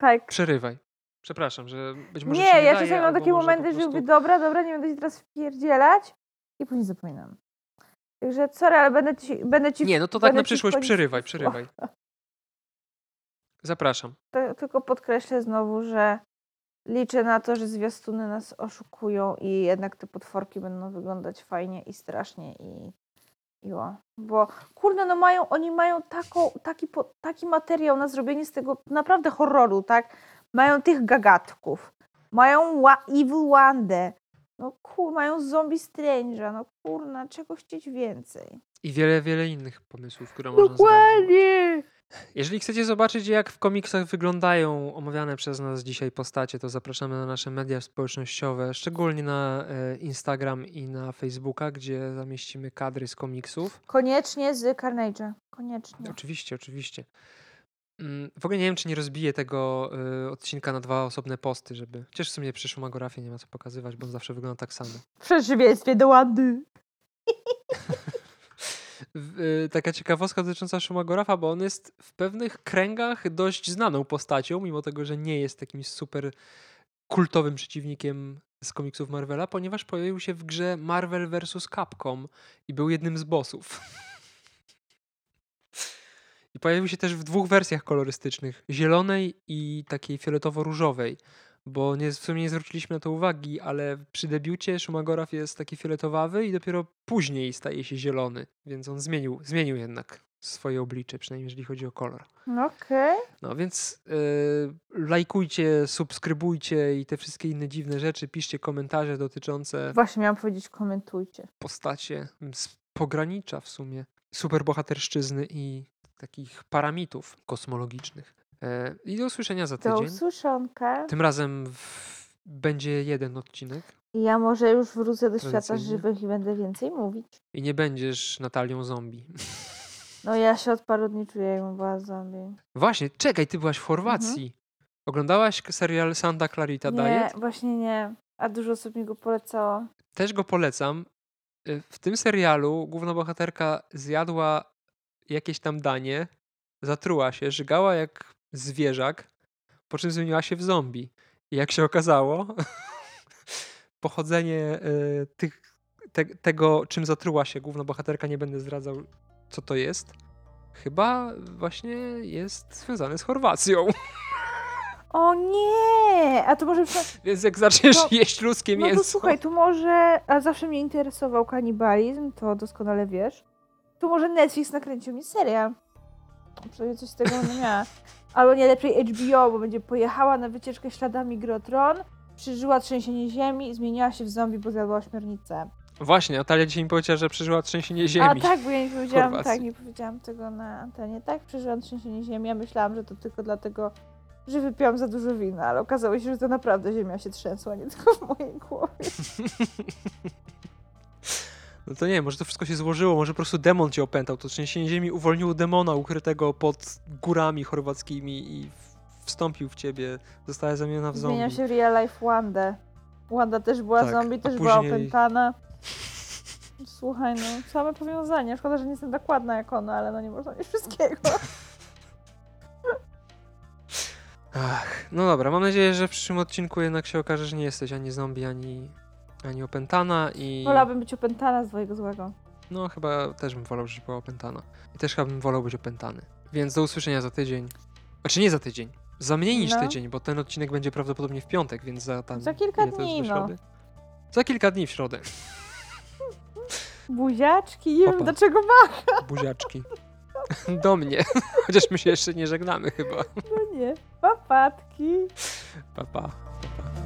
Tak. Przerywaj. Przepraszam, że być może Nie, nie ja czasami mam takie momenty, że prostu- mówię, dobra, dobra, nie będę ci teraz wpierdzielać i później zapominam. Także sorry, ale będę ci, będę ci Nie, no to tak na przyszłość przerywaj, przerywaj. Zapraszam. To, tylko podkreślę znowu, że liczę na to, że zwiastuny nas oszukują i jednak te potworki będą wyglądać fajnie i strasznie i, i o. Bo kurde, no mają, oni mają taką, taki, taki materiał na zrobienie z tego naprawdę horroru, tak? Mają tych gagatków, mają wa- Evil Wandę, no kur, mają Zombie Strange'a, no kurna, czego chcieć więcej. I wiele, wiele innych pomysłów, które można zrealizować. Dokładnie! Jeżeli chcecie zobaczyć, jak w komiksach wyglądają omawiane przez nas dzisiaj postacie, to zapraszamy na nasze media społecznościowe, szczególnie na e, Instagram i na Facebooka, gdzie zamieścimy kadry z komiksów. Koniecznie z Carnage'a, koniecznie. Oczywiście, oczywiście. Mm, W ogóle nie wiem, czy nie rozbiję tego e, odcinka na dwa osobne posty, żeby... Chociaż w sumie przy nie ma co pokazywać, bo on zawsze wygląda tak samo. W przeciwieństwie do Wandy. Y, taka ciekawostka dotycząca Schumagorafa, bo on jest w pewnych kręgach dość znaną postacią, mimo tego, że nie jest jakimś super kultowym przeciwnikiem z komiksów Marvela, ponieważ pojawił się w grze Marvel vs. Capcom i był jednym z bossów. I pojawił się też w dwóch wersjach kolorystycznych, zielonej i takiej fioletowo-różowej, bo nie, w sumie nie zwróciliśmy na to uwagi, ale przy debiucie Szumagoraf jest taki fioletowawy i dopiero później staje się zielony, więc on zmienił, zmienił jednak swoje oblicze, przynajmniej jeżeli chodzi o kolor. No Okej. No więc yy, lajkujcie, subskrybujcie i te wszystkie inne dziwne rzeczy, piszcie komentarze dotyczące Właśnie miałam powiedzieć, komentujcie. postacie z pogranicza w sumie superbohaterszczyzny i takich paramitów kosmologicznych. E, I do usłyszenia za Do tydzień. usłyszonka. Tym razem w, będzie jeden odcinek I ja może już wrócę do świata żywych i będę więcej mówić. i nie będziesz Natalią zombie. No ja się od paru dni czuję, jakbym była zombie. Właśnie, czekaj, ty byłaś w Chorwacji. Oglądałaś k- serial Santa Clarita Nie, Diet? właśnie nie. A dużo osób mi go polecało. Też go polecam. Y, W tym serialu główna bohaterka zjadła jakieś tam danie, zatruła się, żygała jak zwierzak, po czym zmieniła się w zombie. I jak się okazało, pochodzenie y, tych, te, tego, czym zatruła się główna bohaterka, nie będę zdradzał, co to jest, chyba właśnie jest związane z Chorwacją. O nie! A to może... Więc jak zaczniesz No- jeść ludzkie No mięso... to słuchaj, tu może... A zawsze mnie interesował kanibalizm, to doskonale wiesz. Tu może Netflix nakręcił mi serial. Przynajmniej coś z tego będę miała. Albo nie lepiej HBO, bo będzie pojechała na wycieczkę śladami Grotron, przeżyła trzęsienie ziemi i zmieniła się w zombie, bo zjadła ośmiornicę. Właśnie, Natalia dzisiaj mi powiedziała, że przeżyła trzęsienie A ziemi. tak, bo ja nie powiedziałam, tak, nie powiedziałam tego na antenie. Tak, przeżyłam trzęsienie ziemi. Ja myślałam, że to tylko dlatego, że wypiłam za dużo wina, ale okazało się, że to naprawdę ziemia się trzęsła, nie tylko w mojej głowie. No to nie, może to wszystko się złożyło, może po prostu demon cię opętał. To trzęsienie ziemi uwolniło demona ukrytego pod górami chorwackimi i wstąpił w ciebie. Została zamieniona w zombie. Zmieniam się real life Wandę. Wanda też była Tak, zombie, też była później- opętana. Słuchaj, no, same powiązania. Szkoda, że nie jestem tak ładna jak ona, ale no nie można mieć wszystkiego. Ach, no dobra, mam nadzieję, że w przyszłym odcinku jednak się okaże, że nie jesteś ani zombie, ani, ani opętana i... Wolałabym być opętana z twojego złego. No chyba też bym wolał, żebyś była opętana. I też chyba bym wolał być opętany. Więc do usłyszenia za tydzień. Znaczy nie za tydzień. Za mniej niż No. tydzień, bo ten odcinek będzie prawdopodobnie w piątek, więc za tam... Za kilka ile to jest dni, do no. środy? Za kilka dni w środę. Buziaczki, nie Opa. wiem dlaczego ma. Buziaczki. Do mnie. Chociaż my się jeszcze nie żegnamy chyba. No nie. Papatki. Pa, pa. pa, pa.